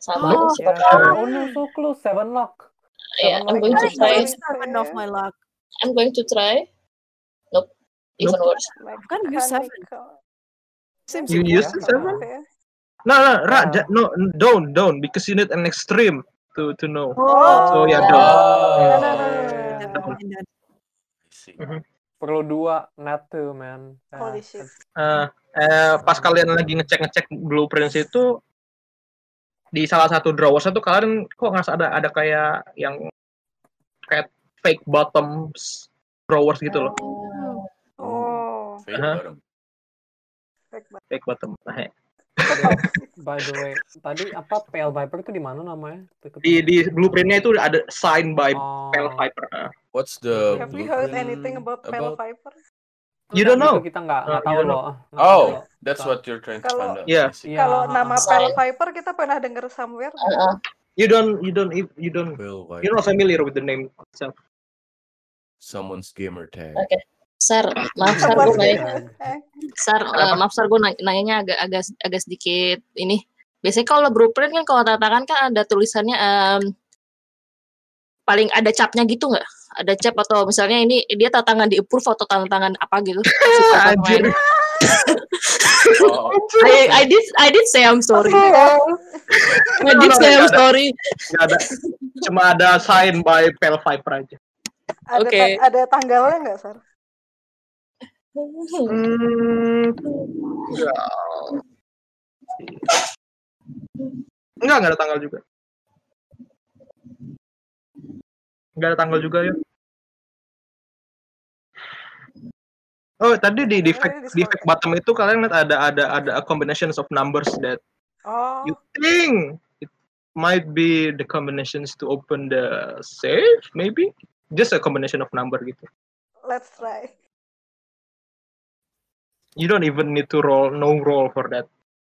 Sama Oh, Yeah. Oh no, so close. Seven lock. Yeah, Seven I'm going to try. used seven of my luck. I'm going to try. Nope. Even Nope. worse. gonna use seven. Seems You Yeah. use the seven? No, no, Ra, Yeah. ja- no, don't, don't, because you need an extreme to to know. Oh. So yeah, Yeah. don't. Oh, No, no, no, no, yeah. Perlu dua, not two, man. Holy Yeah, shit. Eh, eh, pas kalian lagi ngecek-ngecek blueprints itu di salah satu drawers itu kalian kok ngerasa ada ada kayak yang kayak fake bottoms drawers gitu loh, Oh. Oh. Fake Huh? bottom. Fake bottom. Nah, ya. By the way, tadi apa PL Viper itu di mana namanya? Di di blueprintnya itu ada sign by Oh. Pale Viper. Eh, What's the Have we heard anything about Pale Viper? You don't know? Itu kita nggak nggak Oh, tahu you don't loh. Oh, that's what you're trying to Kalau- find out. Yeah. Iya. Kalau nama. Pale Viper kita pernah denger somewhere. Uh-uh. You don't you don't you don't you're not familiar with the name itself. Someone's gamer tag. Oke. Sar, maaf Sar, gue nanya, Sar, eh, maaf Sar, gue nanyanya agak agak agak sedikit ini. Biasanya kalau blueprint kan kalau tanda tangan kan ada tulisannya em, paling ada capnya gitu nggak? Ada cap atau misalnya ini dia tanda tangan di approve atau tanda tangan apa gitu? Anjir. Oh, I, I did I did say I'm sorry. I did say I'm sorry. Ada. Cuma ada sign by Pale Viper aja. Ada Oke. ta- ada tanggalnya nggak, Sar? Hmm, enggak. Enggak, enggak ada tanggal juga. Enggak ada tanggal juga ya. Oh, tadi di di fact bottom itu kalian lihat ada ada ada a combinations of numbers that Oh. you think it might be the combinations to open the safe, maybe? Just a combination of number gitu. Let's try. You don't even need to roll no roll for that.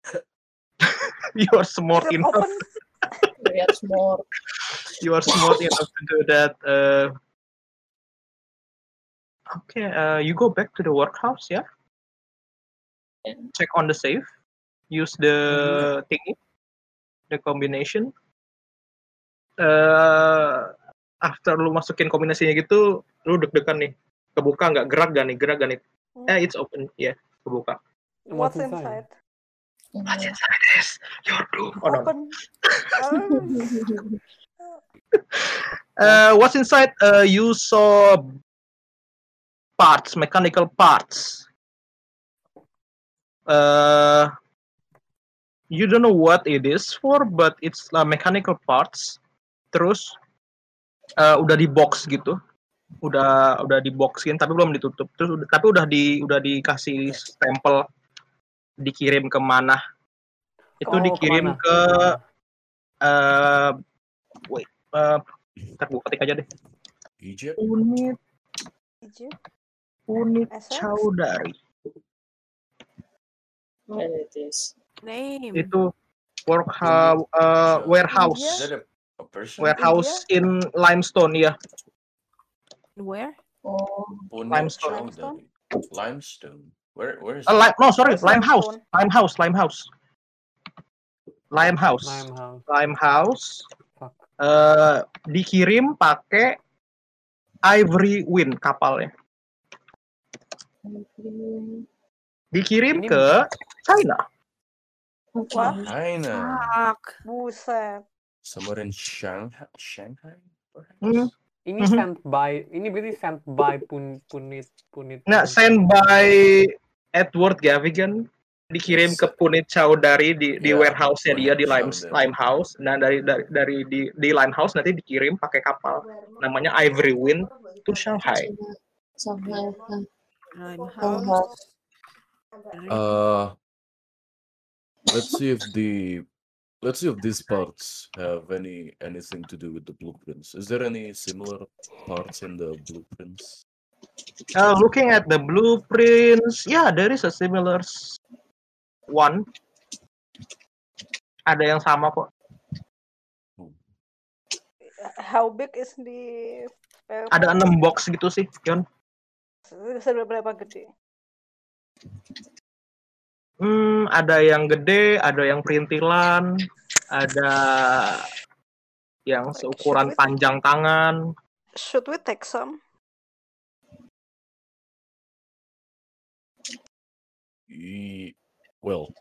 you are smart enough. We are small. You are smart enough to do that. Uh, okay, uh, you go back to the workhouse, yeah? Yeah. Check on the safe. Use the thingy, the combination. Uh, after lu masukin kombinasinya gitu, lu deg-degan nih. Kebuka nggak? Gerak gak nih? Gerak gak nih? Hmm. Eh, it's open. Ya, yeah, kebuka. What's inside? What's inside this? Your doom. Oh, no. Open. Uh, what's inside? Uh, you saw parts, mechanical parts. Uh, you don't know what it is for, but it's uh, mechanical parts. Terus uh, udah di box gitu, udah udah di boxin tapi belum ditutup. Terus udah, tapi udah di udah dikasih stempel, dikirim ke mana? Itu Oh, dikirim ke mana? ke uh, wait, uh, ntar gue ketik aja deh. Egypt? Unit Egypt? unit is. Name. Itu workhouse uh, warehouse. Warehouse in limestone ya. Where? Oh, Limestone. Chowdhury. Limestone. Where where is Uh, li- no sorry, limehouse. limestone. Limehouse, limehouse. Limehouse. Limehouse. Limehouse. Uh, dikirim pakai Ivory Wind kapalnya. Dikirim Ini- ke China. Wah. China. Buset. Somewhere in Shanghai. Shanghai, perhaps. Hmm. Ini Mhm. sent by, ini berarti sent by pun punit punit. Nah, punit. sent by Edward Gavigan dikirim ke Punit Chowdhury di di Ya, warehouse-nya dia di Lime. Limehouse. Nah, dari dari dari di di Limehouse nanti dikirim pakai kapal namanya Ivory Wind to Shanghai. Shanghai. Hah. Limehouse. Uh, let's see if the let's see if these parts have any anything to do with the blueprints. Is there any similar parts in the blueprints? Uh, looking at the blueprints, yeah, there is a similar one. Ada yang sama kok. How big is the spare Ada enam box gitu sih, Yon. Seberapa gede? Hmm, ada yang gede, ada yang perintilan, ada yang Like, seukuran should we- panjang tangan. Should we take some? Ye- well,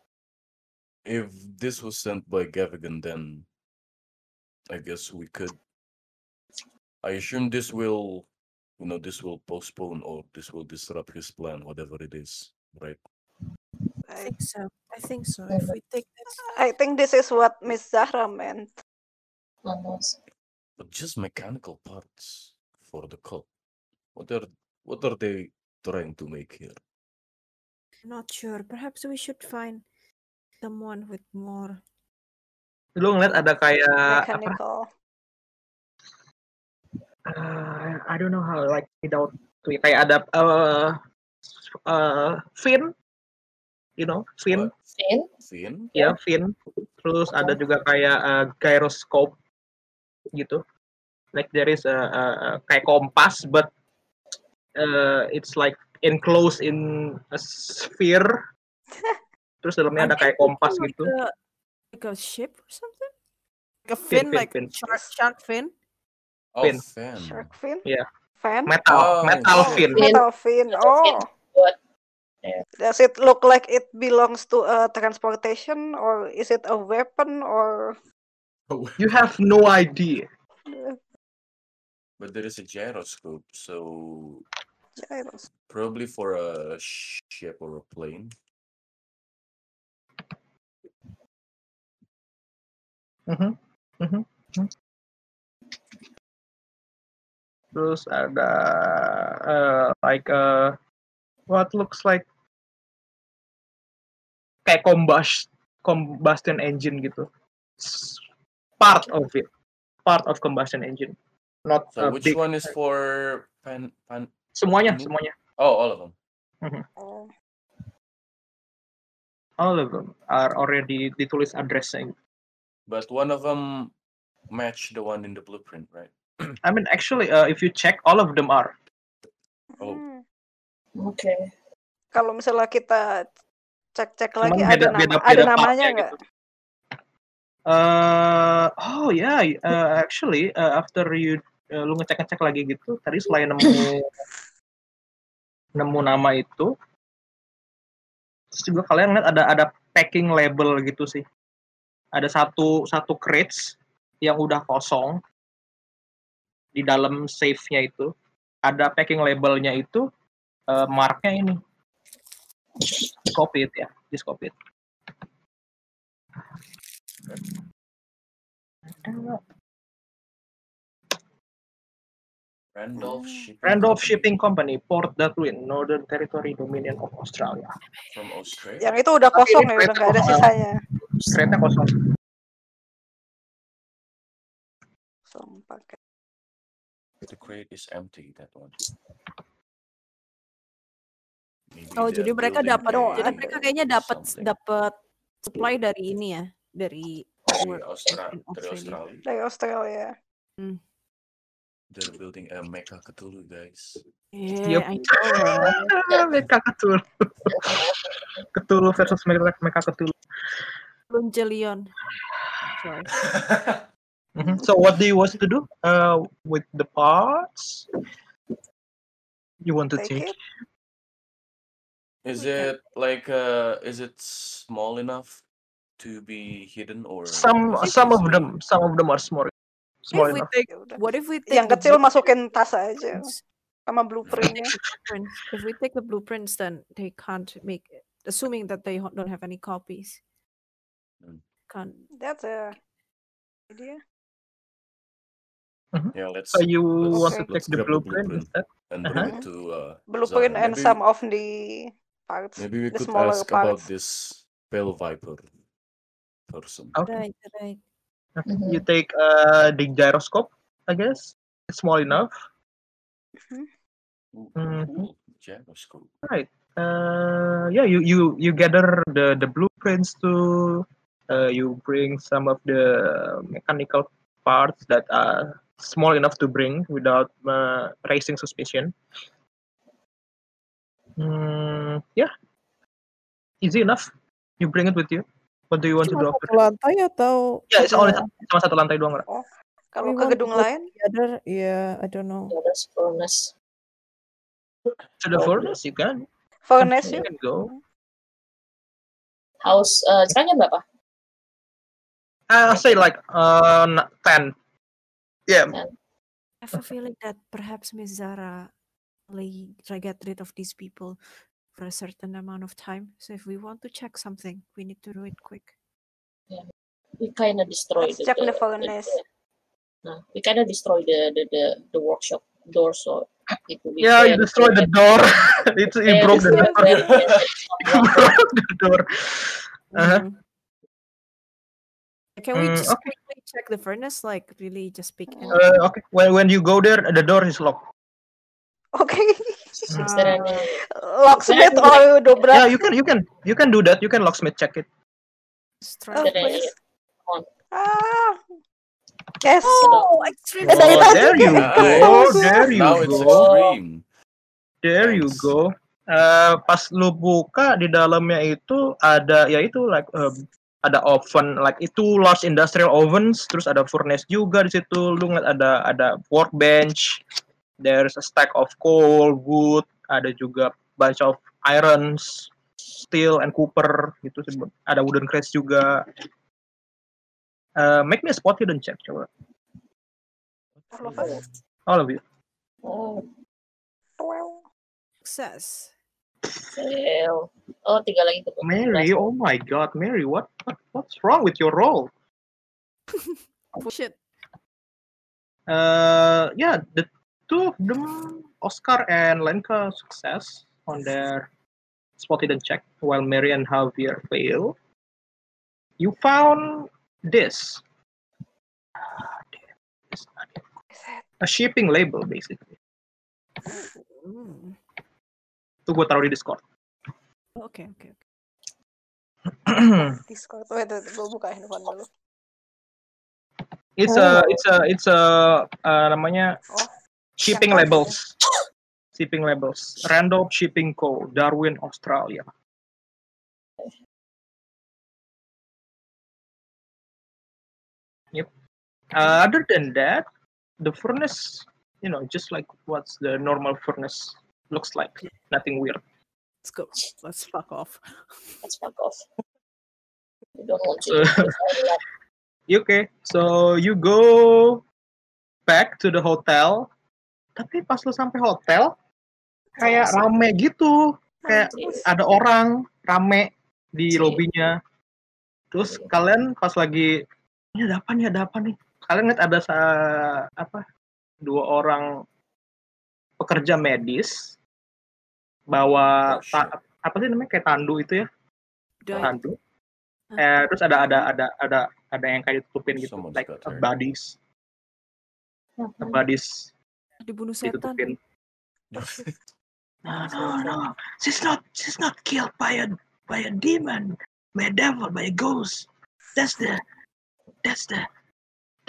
if this was sent by Gavigan, then I guess we could. I assume this will, you know, this will postpone or this will disrupt his plan, whatever it is, right? I I, think so. I think so. If we take this, I think this is what Miss Zahra meant. Almost. But just mechanical parts for the cult. What are what are they trying to make here? not sure. Perhaps we should find someone with more. Lu ngeliat ada kayak apa? Mechanical. Uh, I don't know how like without to kayak ada uh, uh, fin, you know, fin? Fin? Fin? ya fin. Terus ada juga kayak uh, gyroscope gitu. Like there is a, a, a kayak kompas, but uh, it's like enclosed in a sphere. Terus dalamnya ada kayak kompas thinking gitu. Like a, like a ship or something? Like a Fin, fin, fin, like fin. shark, shark fin? Oh, Fin. fan. Shark fin? Yeah. Fan? Metal, Oh, fin. Fin. Metal fin. Metal fin. Oh. What? Does it look like it belongs to a transportation or is it a weapon or You have no idea. But there is a gyroscope, so gyros? probably for a ship or a plane. Mhm, mhm, mhm. Terus ada uh, like uh, what looks like kayak combust combustion engine gitu. Part of it, part of combustion engine, not So which big. one is for fan fan? Semuanya, ini? semuanya, Oh, all of them. Oh. all of them are already ditulis addressnya. But one of them match the one in the blueprint, right? I mean, actually, uh, if you check, all of them are. Oh. Hmm. Oke. Kalau misalnya kita cek-cek Cuman lagi beda- ada nama beda- ada namanya partnya nggak? gitu. Uh, oh ya, yeah, uh, actually uh, after you uh, lu ngecek-ngecek lagi gitu, tadi selain nemu nemu nama itu, terus juga kalian lihat ada ada packing label gitu sih. Ada satu satu crates yang udah kosong di dalam safe-nya itu. Ada packing labelnya itu uh, marknya ini. Copy it ya, just copy it. Ada Randolph Hmm. Shipping. Randolph Company Shipping Company, Port Darwin, Northern Territory, Dominion of Australia. from Australia. Yang itu udah kosong ya, udah nggak ada sisanya. Kereta kosong. Kosong pakai. The crate is empty. That one. Oh, jadi mereka dapat, No, jadi mereka kayaknya dapat dapat supply dari ini ya, dari Australia. Australia. Dari Australia. They're building a mecha Cthulhu, guys. Yeah, Yup. I know. Mecha Cthulhu. Cthulhu versus Mecha Cthulhu. Lunjelion. Sorry. Mhm. So what do you want to do uh, with the parts? You want to Take take? It. Is We can- it like uh is it small enough to be hidden or Some is it some of them some of them are small small If we enough. take, Ya udah. what if we take Yang the kecil masukin tas aja blueprints? sama blueprintnya. take the blueprints, if we take the blueprints, then they can't make assuming that they ho- don't have any copies. Mm. Can't. That's a idea. Yeah, let's So you want to let's the grab the blueprint blueprint. instead? and Uh-huh. bring it to uh, Blueprint Zara. and Maybe- some of the parts. Maybe we could smaller ask about this Pale Viper person. Okay. Right, right. okay. Mhm. You take uh, the gyroscope, I guess. It's small enough. Mhm. Mhm. Cool. Gyroscope. Uh, yeah, you you you gather the the blueprints too. Uh, you bring some of the mechanical parts that are small enough to bring without uh, raising suspicion. Hmm, yeah, easy enough. You bring it with you. What do you want to do Cuma after? satu lantai atau Yeah, it's only ada cuma satu lantai doang. Ra. Kalau ke want to gedung go lain, together? Yeah, I don't know. Yeah, that's furnace. To the furnace, you can. furnace You yuk. can go. House, uh, jam berapa? I'll say like uh n- ten. Yeah, I have a feeling that perhaps Miss Zara only try get rid of these people for a certain amount of time. So if we want to check something, we need to do it quick. We kind of destroyed Let's check the furnace. Nah, we kind of destroy the, the the the workshop door, so it will be yeah. You fair- destroyed the door. it, you fair broke the door. everyone broke the door. Uh-huh. Mhm. Can we Mm, just okay. quickly check the furnace? Like really just peek in? Uh, okay. When when you go there, the door is locked. Any Locksmith or Yeah, dobrak. you can you can you can do that. You can locksmith check it. Oh, please. Ah. Yes. Oh, extreme. Eh, dari Oh, there you kayak go. There you Now it's go. extreme. There you go. Eh, pas lu buka di dalamnya itu ada ya itu like eh, ada oven like itu large industrial ovens terus ada furnace juga di situ lu ngeliat ada ada workbench there's a stack of coal wood ada juga bunch of irons steel and copper gitu ada wooden crates juga Eh, make me a spot hidden check coba All of you Oh, Success. fail. Oh, tinggal lagi ke Mary oh my god Mary what, what what's wrong with your roll Push it. Uh, yeah, the two of them, Oscar and Lenka, success on their spot hidden check, while Mary and Javier fail. You found this. A shipping label, basically. Itu gue taruh di Discord. Okay, okay. okay. Discord. Wait, gue buka handphone dulu. it's a, it's a, it's a, uh, namanya Oh, shipping yang labels. Shipping labels. Random Shipping Co. Darwin, Australia. Yep. Uh, other than that, the furnace, you know, just like what's the normal furnace looks like. Nothing weird. Let's go. Let's fuck off. Let's fuck off. We don't want to. okay, so you go back to the hotel. Tapi pas lu sampai hotel, kayak rame gitu. Kayak Yes. ada orang rame di Iya. lobinya. Terus kalian pas lagi ini ada apa nih ada apa nih? Kalian lihat ada sa- apa? Dua orang pekerja medis bawa Oh, ta- apa sih namanya kayak tandu itu ya? Tandu. Eh, terus ada ada ada ada ada yang kayak ditutupin gitu, Someone's like bodies, bodies Dibunuh setan. ditutupin. No, no, no. She's not. She's not killed by a by a demon, by a devil, by a ghost. That's the. That's the.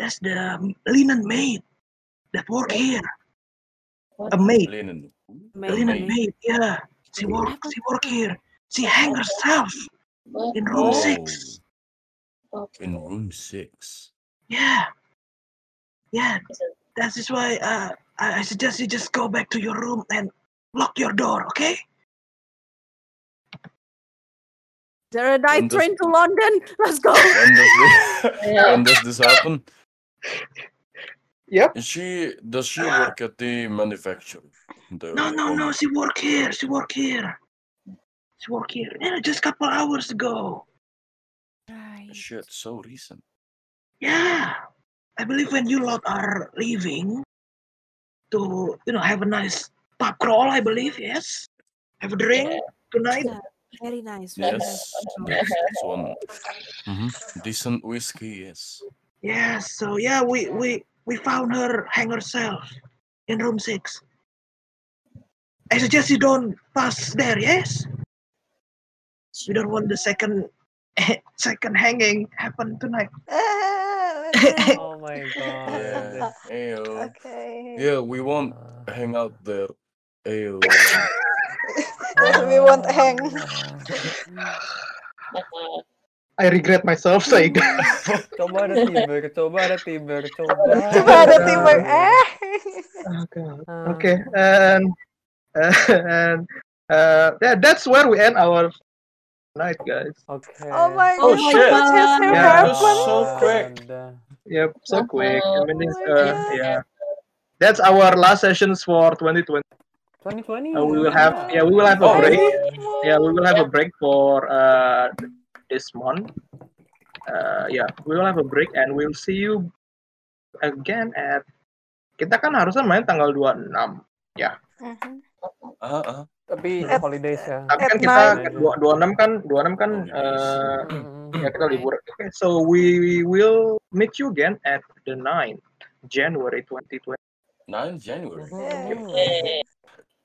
That's the linen maid that work here. A maid, Linen. a linen Maid. maid. Yeah, she work. She work here. She hang herself What? in room Oh, six. Okay. in room six. Yeah, yeah. That is why uh, I, I suggest you just go back to your room and lock your door. Okay? There a night When does- train to London. Let's go. When does this, Yeah. when does this happen? Yep. Is she does she work at the manufacturer? The No, no, no. She work here. She work here. She work here. Yeah, just a couple hours ago. Right. Shit, so recent. Yeah, I believe when you lot are leaving to, you know, have a nice pub crawl. I believe yes. Have a drink tonight. Yeah, very nice. Very Yes, nice. this, this one. hmm Decent whiskey, yes. Yes. So yeah, we we we found her hang herself in room six. I suggest you don't pass there. Yes. We don't want the second second hanging happen tonight. Oh my Yeah. god. Ayo. Okay. Yeah, we won't Uh, hang out there. Ayo. we won't hang. Uh, I regret myself saying coba ada tiber, coba ada tiber, coba. Coba ada timbang. Eh. Okay. Ah. Okay. And and uh, yeah, that's where we end our night, guys. Okay. Oh my Oh, god. shit. What has Yeah, happened? that's so quick. God. Yep, so quick. I mean, it's, uh, yeah. That's our last sessions for 2020. 2020. Uh, we will have yeah, we will have a Oh, break. Yeah, we will have a break for uh, this month. Uh, yeah, we will have a break and we'll see you again at kita kan harusnya main tanggal 26. Mhm. Ah, ah. Tapi At- holidays ya. Tapi kan kita dua- 26 kan 26 kan Holidays. uh, ya kita libur. Okay, so we will meet you again at the 9 January 2020. 9 January. Mhm. eh,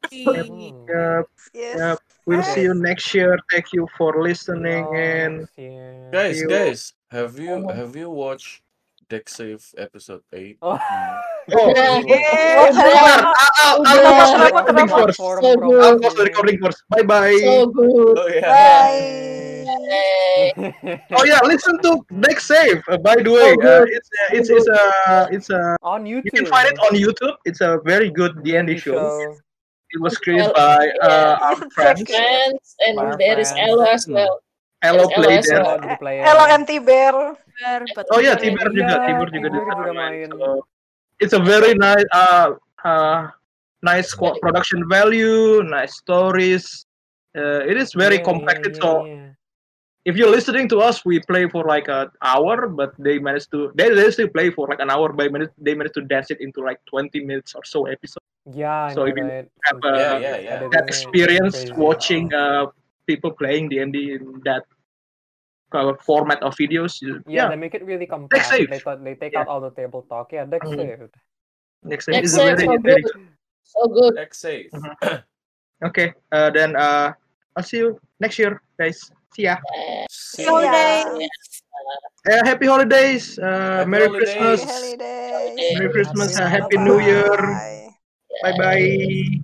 Mhm. Yep, Yes. yep. We'll see you next year. Thank you for listening Oh, next year. Guys, you. guys, have you have you watched Deck Save episode 8? Oh. Oh, Yeah. oh. I'll, I'll, recording first. I'll pause recording first. Bye bye. so good. Oh yeah. Bye. Oh yeah, listen to Deck Save. Uh, by the way, So uh, good. it's uh, it's it's a it's a on YouTube. you can find it on YouTube. It's a very good D&D D&D show. show. It was created Well, by yeah. uh, our friends. friends and Our there is friends. Ella as well. Hello, Yes, play there. Hello MT Bear. Oh Iya, Tiber juga Tiber juga main. main. So, it's a very nice, uh, uh, nice production value, nice stories. Uh, it is very Yeah, compacted. yeah, so yeah, if you're listening to us, we play for like an hour, but they managed to they they still play for like an hour, by managed, they managed to dance it into like 20 minutes or so episode. Yeah, I So if you right? have, Sometimes uh, Yeah, yeah, yeah. That experience watching uh, people playing D&D in that uh, format of videos, Yeah, yeah, they make it really compact. save. They thought they take Yeah. out all the table talk. Yeah, deck Mhm. saved. next time Deck is very so very good. So good. Deck Save. Mhm. okay. Uh, then uh, I'll see you next year, guys. See ya. See Yeah. holidays. Uh, happy holidays. Uh, Happy Merry holidays. Christmas. Holidays. Merry Christmas. Uh, Happy happy New Year. Bye. Bye bye.